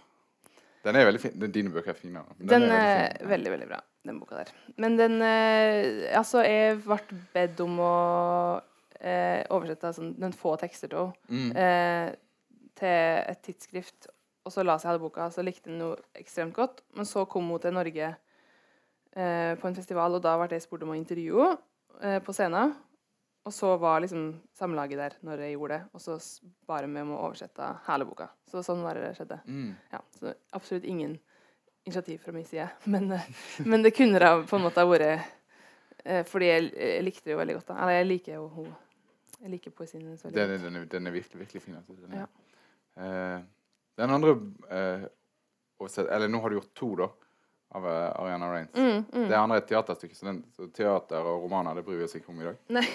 Den er veldig fin. Dine bøker er fine. Den,
Den
veldig
er
fin.
veldig, veldig bra, den boka der. Men den eh, Altså, jeg ble bedt om å eh, oversette altså, den få tekster til henne
Mm.
eh, til et tidsskrift. Og så la jeg hele boka, så likte den noe ekstremt godt. Men så kom hun til Norge eh, på en festival, og da ble jeg spurt om å intervjue henne eh, på scenen. Og så var liksom samlaget der når jeg gjorde det, og så bare med å oversette hele boka. Så sånn var det skjedde.
Mm.
Ja, så absolutt ingen initiativ fra min side. [laughs] Men, eh, men det kunne da på en måte ha vært eh, Fordi jeg, jeg likte det jo veldig godt. da. Eller jeg liker jo hun Jeg liker poesien hennes veldig
Den,
godt.
den, er, den er virkelig, virkelig fin. Altså. Den
Ja.
uh, Den andre uh, oversett, Eller nå har du gjort to, da, av uh, Ariana Reins.
Mm, mm.
Det andre er et teaterstykke, så, den, så teater og romaner det bryr vi oss ikke om i dag.
Nei.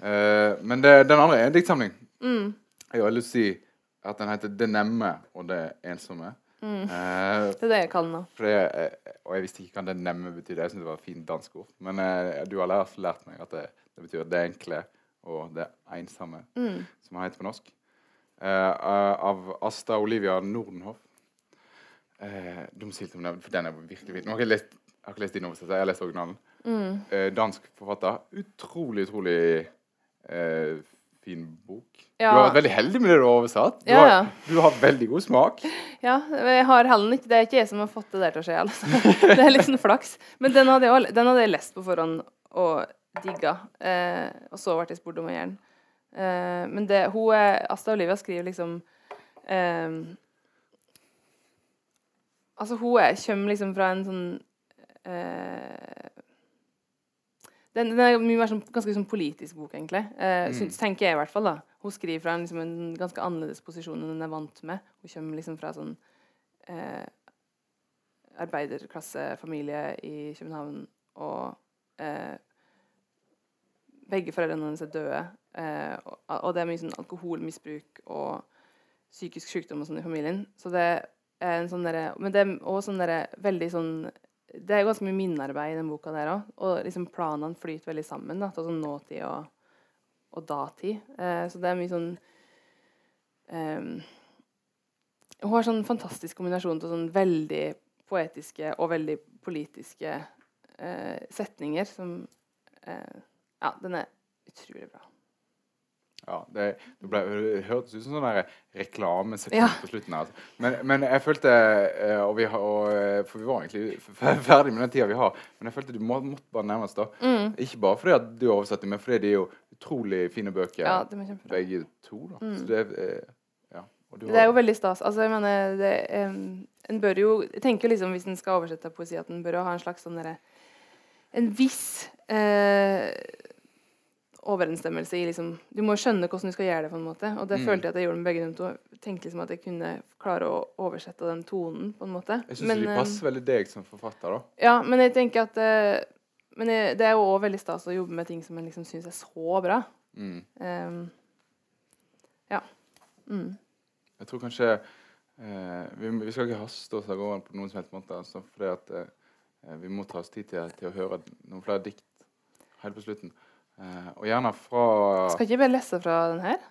Eh, men det, den andre er en diktsamling.
Mm.
Jeg har lyst til å si at den heter 'Det nemme og det ensomme'.
Mm.
Uh,
Det er det jeg kaller den.
eh, og jeg visste ikke hva 'det nemme' betydde. Jeg syntes det var et fint dansk ord. Men uh, du har lært, lært meg at det, det betyr det enkle og det ensomme,
Mm.
som han heter på norsk. Av Asta Olivia Nordenhoff. Uh, Dumsilt om det, for den er virkelig fin. Nå har jeg, lest, har ikke lest din oversettelse, jeg har lest originalen.
Mm.
Eh, dansk forfatter. Utrolig, utrolig eh, fin bok.
Ja.
Du har vært veldig heldig med det du har oversatt. Du,
Ja, ja.
har, du har veldig god smak. [laughs]
Ja, jeg har heller ikke, Det er ikke jeg som har fått det der til å skje. [laughs] Altså. Det er litt sånn flaks. Men den hadde jeg, den hadde jeg lest på forhånd og digga. Eh, og så ble jeg spurt om å gjøre den. Eh, men det, hun, er- Asta Olivia skriver liksom eh, Altså, hun er, kommer liksom fra en sånn den, den er mye mer sånn, ganske sånn politisk bok, egentlig. Eh,
Mm.
tenker jeg i hvert fall. da. Hun skriver fra en, liksom, en ganske annerledes posisjon enn hun er vant med. Hun kommer liksom fra sånn eh, arbeiderklassefamilie i København, og eh, begge foreldrene hennes er døde. Eh, og, og det er mye sånn alkoholmisbruk og psykisk sykdom og sånn i familien. Så det er en sånn derre Men det er også sånn derre veldig sånn Det er ganske mye minnearbeid i den boka der òg. Og liksom planene flyter veldig sammen. da, sånn nåtid og, og datid. Eh, så det er mye sånn ehm, Hun har sånn fantastisk kombinasjon av sånn veldig poetiske og veldig politiske eh, setninger som eh, Ja, den er utrolig bra.
Ja, det, det, ble, det hørtes ut som sånn der reklamesekund
Ja.
på slutten. Altså. Men, men jeg følte eh, og vi har, og, eh, For vi var egentlig ferdig med den tida vi har. Men jeg følte du må, måtte bare nærmest da.
Mm.
Ikke bare fordi at du oversatte, men fordi de er jo utrolig fine bøker,
Ja,
begge to. da.
Mm.
Så det, eh, ja. Du
Det er jo veldig stas. Altså, jeg mener, det, um, en bør jo Jeg tenker liksom, Hvis en skal oversette poesi, at en bør jo ha en slags sånn derre En viss eh, overensstemmelse i liksom Du må skjønne hvordan du skal gjøre det, på en måte. Og det
Mm.
følte jeg at jeg gjorde med begge de to. Tenkte liksom at jeg kunne klare å oversette den tonen, på en måte.
jeg syns de
eh,
passer veldig deg som forfatter, da.
Ja, men jeg tenker at eh, Men jeg, det er jo òg veldig stas å jobbe med ting som en liksom syns er så bra.
Mm.
Um, ja. Mm.
Jeg tror kanskje eh, vi, vi skal ikke haste oss av gårde på noen som helst måte. Altså, fordi at eh, vi må ta oss tid til, til å høre noen flere dikt helt på slutten. Eh, og gjerne fra
Skal ikke jeg bare lese fra den her?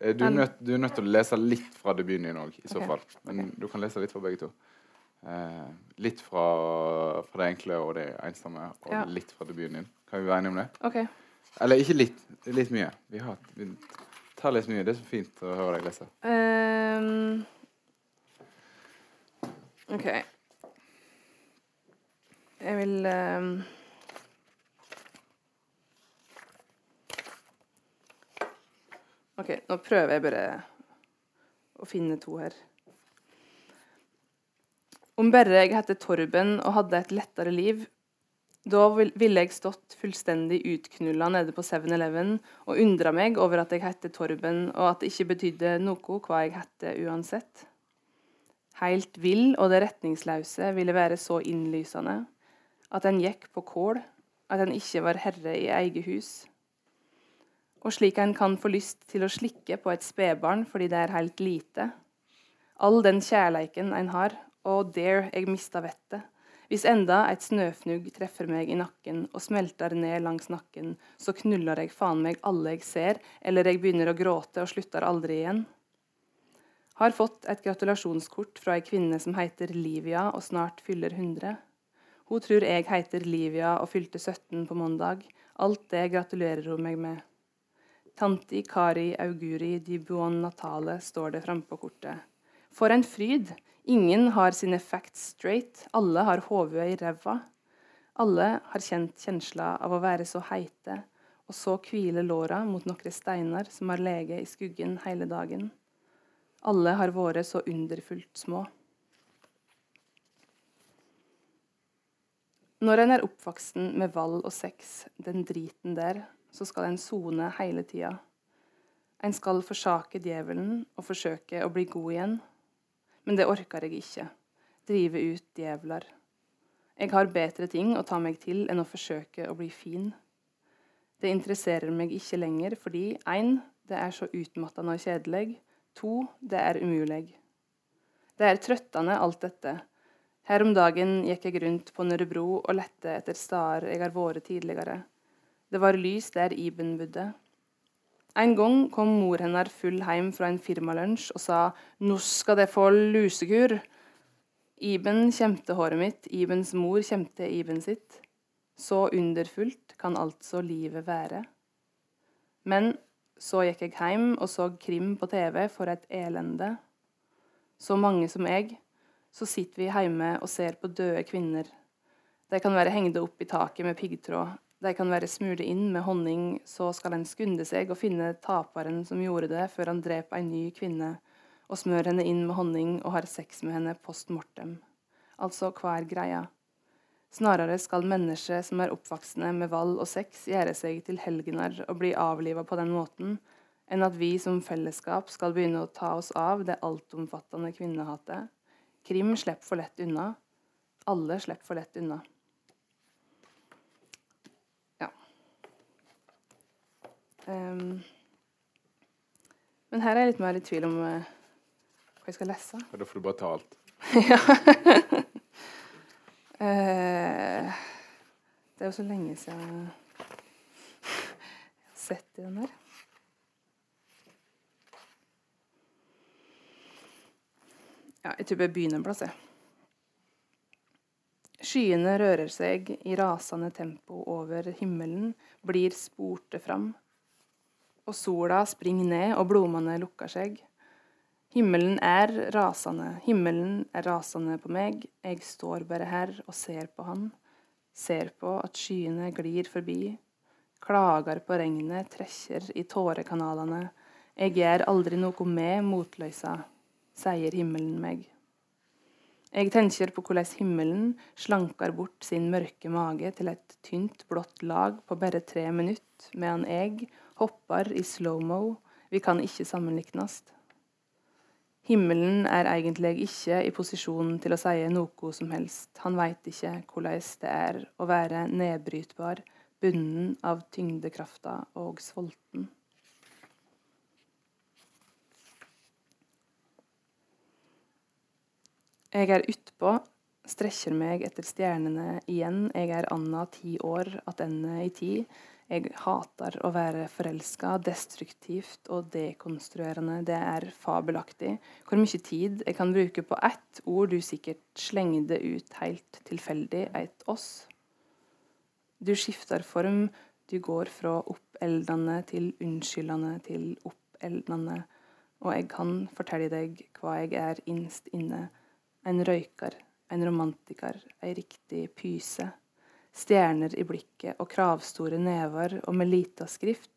eh, du, er nødt, du er nødt til å lese litt fra debuten din òg, i så
okay.
fall. Men du kan lese litt fra begge to. Eh, litt fra, fra det enkle og det ensomme, og
Ja.
litt fra debuten din. Kan vi være enige om det?
OK.
Eller ikke litt. Litt mye. Vi, har, vi tar litt mye. Det er så fint å høre deg lese.
Um, OK. Jeg vil ehm, OK, nå prøver jeg bare å finne to her. Om bare jeg hette Torben og hadde et lettere liv, da ville jeg stått fullstendig utknulla nede på 7-Eleven og undra meg over at jeg hette Torben, og at det ikke betydde noe hva jeg hette uansett. Heilt vill og det retningsløse ville være så innlysende at en gikk på kål, at en ikke var herre i eget hus. Og slik en kan få lyst til å slikke på et spedbarn fordi det er helt lite. All den kjærleiken en har, og dare jeg mista vettet. Hvis enda et snøfnugg treffer meg i nakken og smelter ned langs nakken, så knuller jeg faen meg alle jeg ser, eller jeg begynner å gråte og slutter aldri igjen. Har fått et gratulasjonskort fra ei kvinne som heter Livia og snart fyller 100. Hun tror jeg heter Livia og fylte 17 på mandag. Alt det gratulerer hun meg med. Tanti Kari Auguri di Buon Natale står det frampå på kortet. For en fryd! Ingen har sine facts straight. Alle har hodet i ræva. Alle har kjent kjensla av å være så heite, og så hvile låra mot noen steiner som har lege i skuggen hele dagen. Alle har vært så underfullt små. Når en er oppvoksen med vold og sex, den driten der, så skal en sone hele tida. En skal forsake djevelen og forsøke å bli god igjen, Men det orker jeg ikke. Drive ut djevler. Jeg har bedre ting å ta meg til enn å forsøke å bli fin. Det interesserer meg ikke lenger fordi 1. Det er så utmattende og kjedelig. 2. Det er umulig. Det er trøttende, alt dette. Her om dagen gikk jeg rundt på Nørrebro og lette etter steder jeg har vært tidligere. Det var lys der Iben bodde. En gang kom mor hennes full hjem fra en firmalunsj og sa 'Nå skal det få lusekur'. Iben kjemte håret mitt, Ibens mor kjemte Iben sitt. Så underfullt kan altså livet være. Men så gikk jeg hjem og så krim på TV for et elende. Så mange som jeg, så sitter vi hjemme og ser på døde kvinner. De kan være hengde opp i taket med piggtråd, de kan være smurt inn med honning, så skal en skunde seg og finne taperen som gjorde det, før han dreper ei ny kvinne, og smør henne inn med honning og har sex med henne post mortem. Altså, hva er greia? Snarere skal mennesker som er oppvoksne med vold og sex, gjøre seg til helgener og bli avliva på den måten, enn at vi som fellesskap skal begynne å ta oss av det altomfattende kvinnehatet. Krim slipper for lett unna. Alle slipper for lett unna. Um, men her er jeg litt mer i tvil om uh, hva jeg skal lese.
Ja, da får du bare ta alt.
ja. uh, [laughs] det er jo så lenge siden jeg har sett i den her. Ja, jeg tror jeg begynner en plass, jeg. Skyene rører seg i rasende tempo over himmelen, blir sporte fram og sola springer ned, og blomstene lukker seg. Himmelen er rasende, himmelen er rasende på meg, jeg står bare her og ser på han, ser på at skyene glir forbi, klager på regnet, trekker i tårekanalene, jeg gjør aldri noe med motløysa, sier himmelen meg. Jeg tenker på hvordan himmelen slanker bort sin mørke mage til et tynt, blått lag på bare tre minutter, medan jeg hopper i slow-mo, vi kan ikke sammenlignes. Himmelen er egentlig ikke i posisjon til å si noe som helst. Han veit ikke hvordan det er å være nedbrytbar, bunden av tyngdekrafta og sulten. Jeg er utpå, strekker meg etter stjernene igjen. Jeg er anna ti år attende i tid. Jeg hater å være forelska. Destruktivt og dekonstruerende. Det er fabelaktig. Hvor mye tid jeg kan bruke på ett ord du sikkert slengde ut helt tilfeldig, et oss. Du skifter form. Du går fra oppeldende til unnskyldende til oppeldende. Og jeg kan fortelle deg hva jeg er innst inne. En røyker, en romantiker, ei riktig pyse stjerner i blikket og kravstore never, og med lita skrift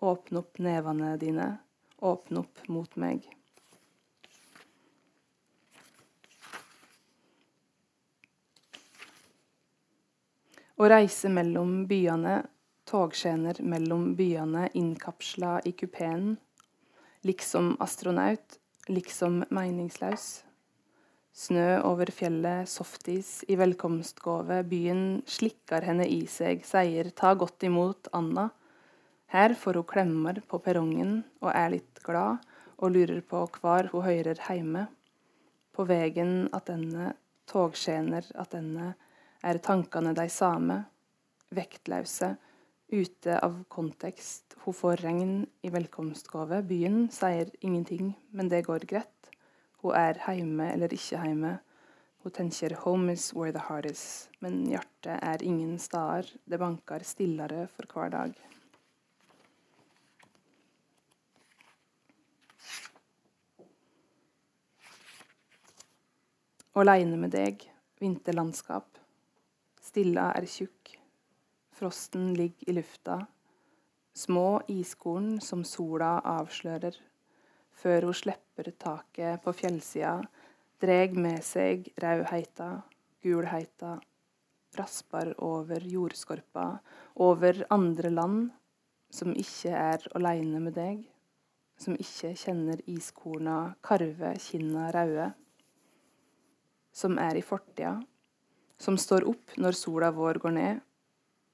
Åpne opp nevene dine, åpne opp mot meg. Å reise mellom byene, togskjener mellom byene innkapsla i kupeen, liksom astronaut, liksom meningsløs. Snø over fjellet, softis i velkomstgave, byen slikker henne i seg, sier ta godt imot Anna. Her får hun klemmer på perrongen og er litt glad, og lurer på hvor hun hører heime. På vegen attende, togskjener attende, er tankene de same, vektløse, ute av kontekst. Hun får regn i velkomstgave, byen sier ingenting, men det går greit. Hun er hjemme eller ikke hjemme. Hun tenker 'home is where the heart is', men hjertet er ingen steder. Det banker stillere for hver dag. Aleine med deg, vinterlandskap. Stilla er tjukk. Frosten ligger i lufta. Små iskorn som sola avslører før hun slipper taket på fjellsida, dreg med seg rauheita, gulheita, raspar over jordskorpa, over andre land som ikke er aleine med deg, som ikke kjenner iskorna karve kinna raude. Som er i fortida, som står opp når sola vår går ned,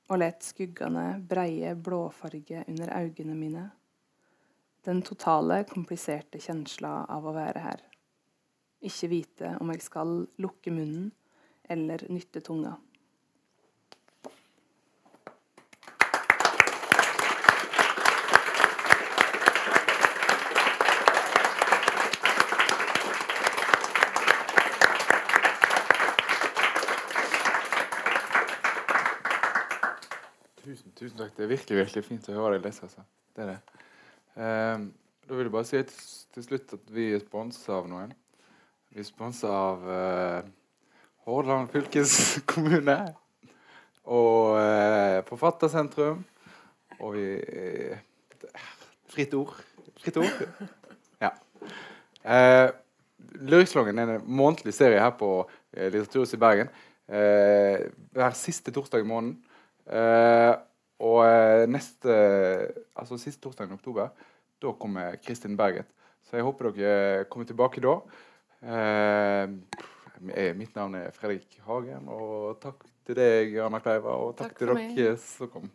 og let skuggene breie blåfarge under øynene mine. Den totale, kompliserte kjensla av å være her. Ikke vite om jeg skal lukke munnen eller nytte tunga.
Tusen, tusen takk. Det er virkelig virkelig fint å høre deg lese. Altså. Det er det. Ehm, da vil jeg bare si til slutt at vi er sponsa av noen. Vi er sponsa av eh, Hordaland fylkeskommune og eh, Forfattersentrum. Og vi eh, Fritt ord. Fritt ord. Ja. Eh, Lyrikslangen er en månedlig serie her på eh, Litteraturhuset i Bergen. Eh, hver siste torsdag i måneden. Eh, og eh, neste Altså siste torsdag i oktober, da kommer Kristin Berget. Så jeg håper dere kommer tilbake da. Eh, mitt navn er Fredrik Hagen, og takk til deg, Anna Kleiva, og takk,
Takk
til
dere meg.
som kom.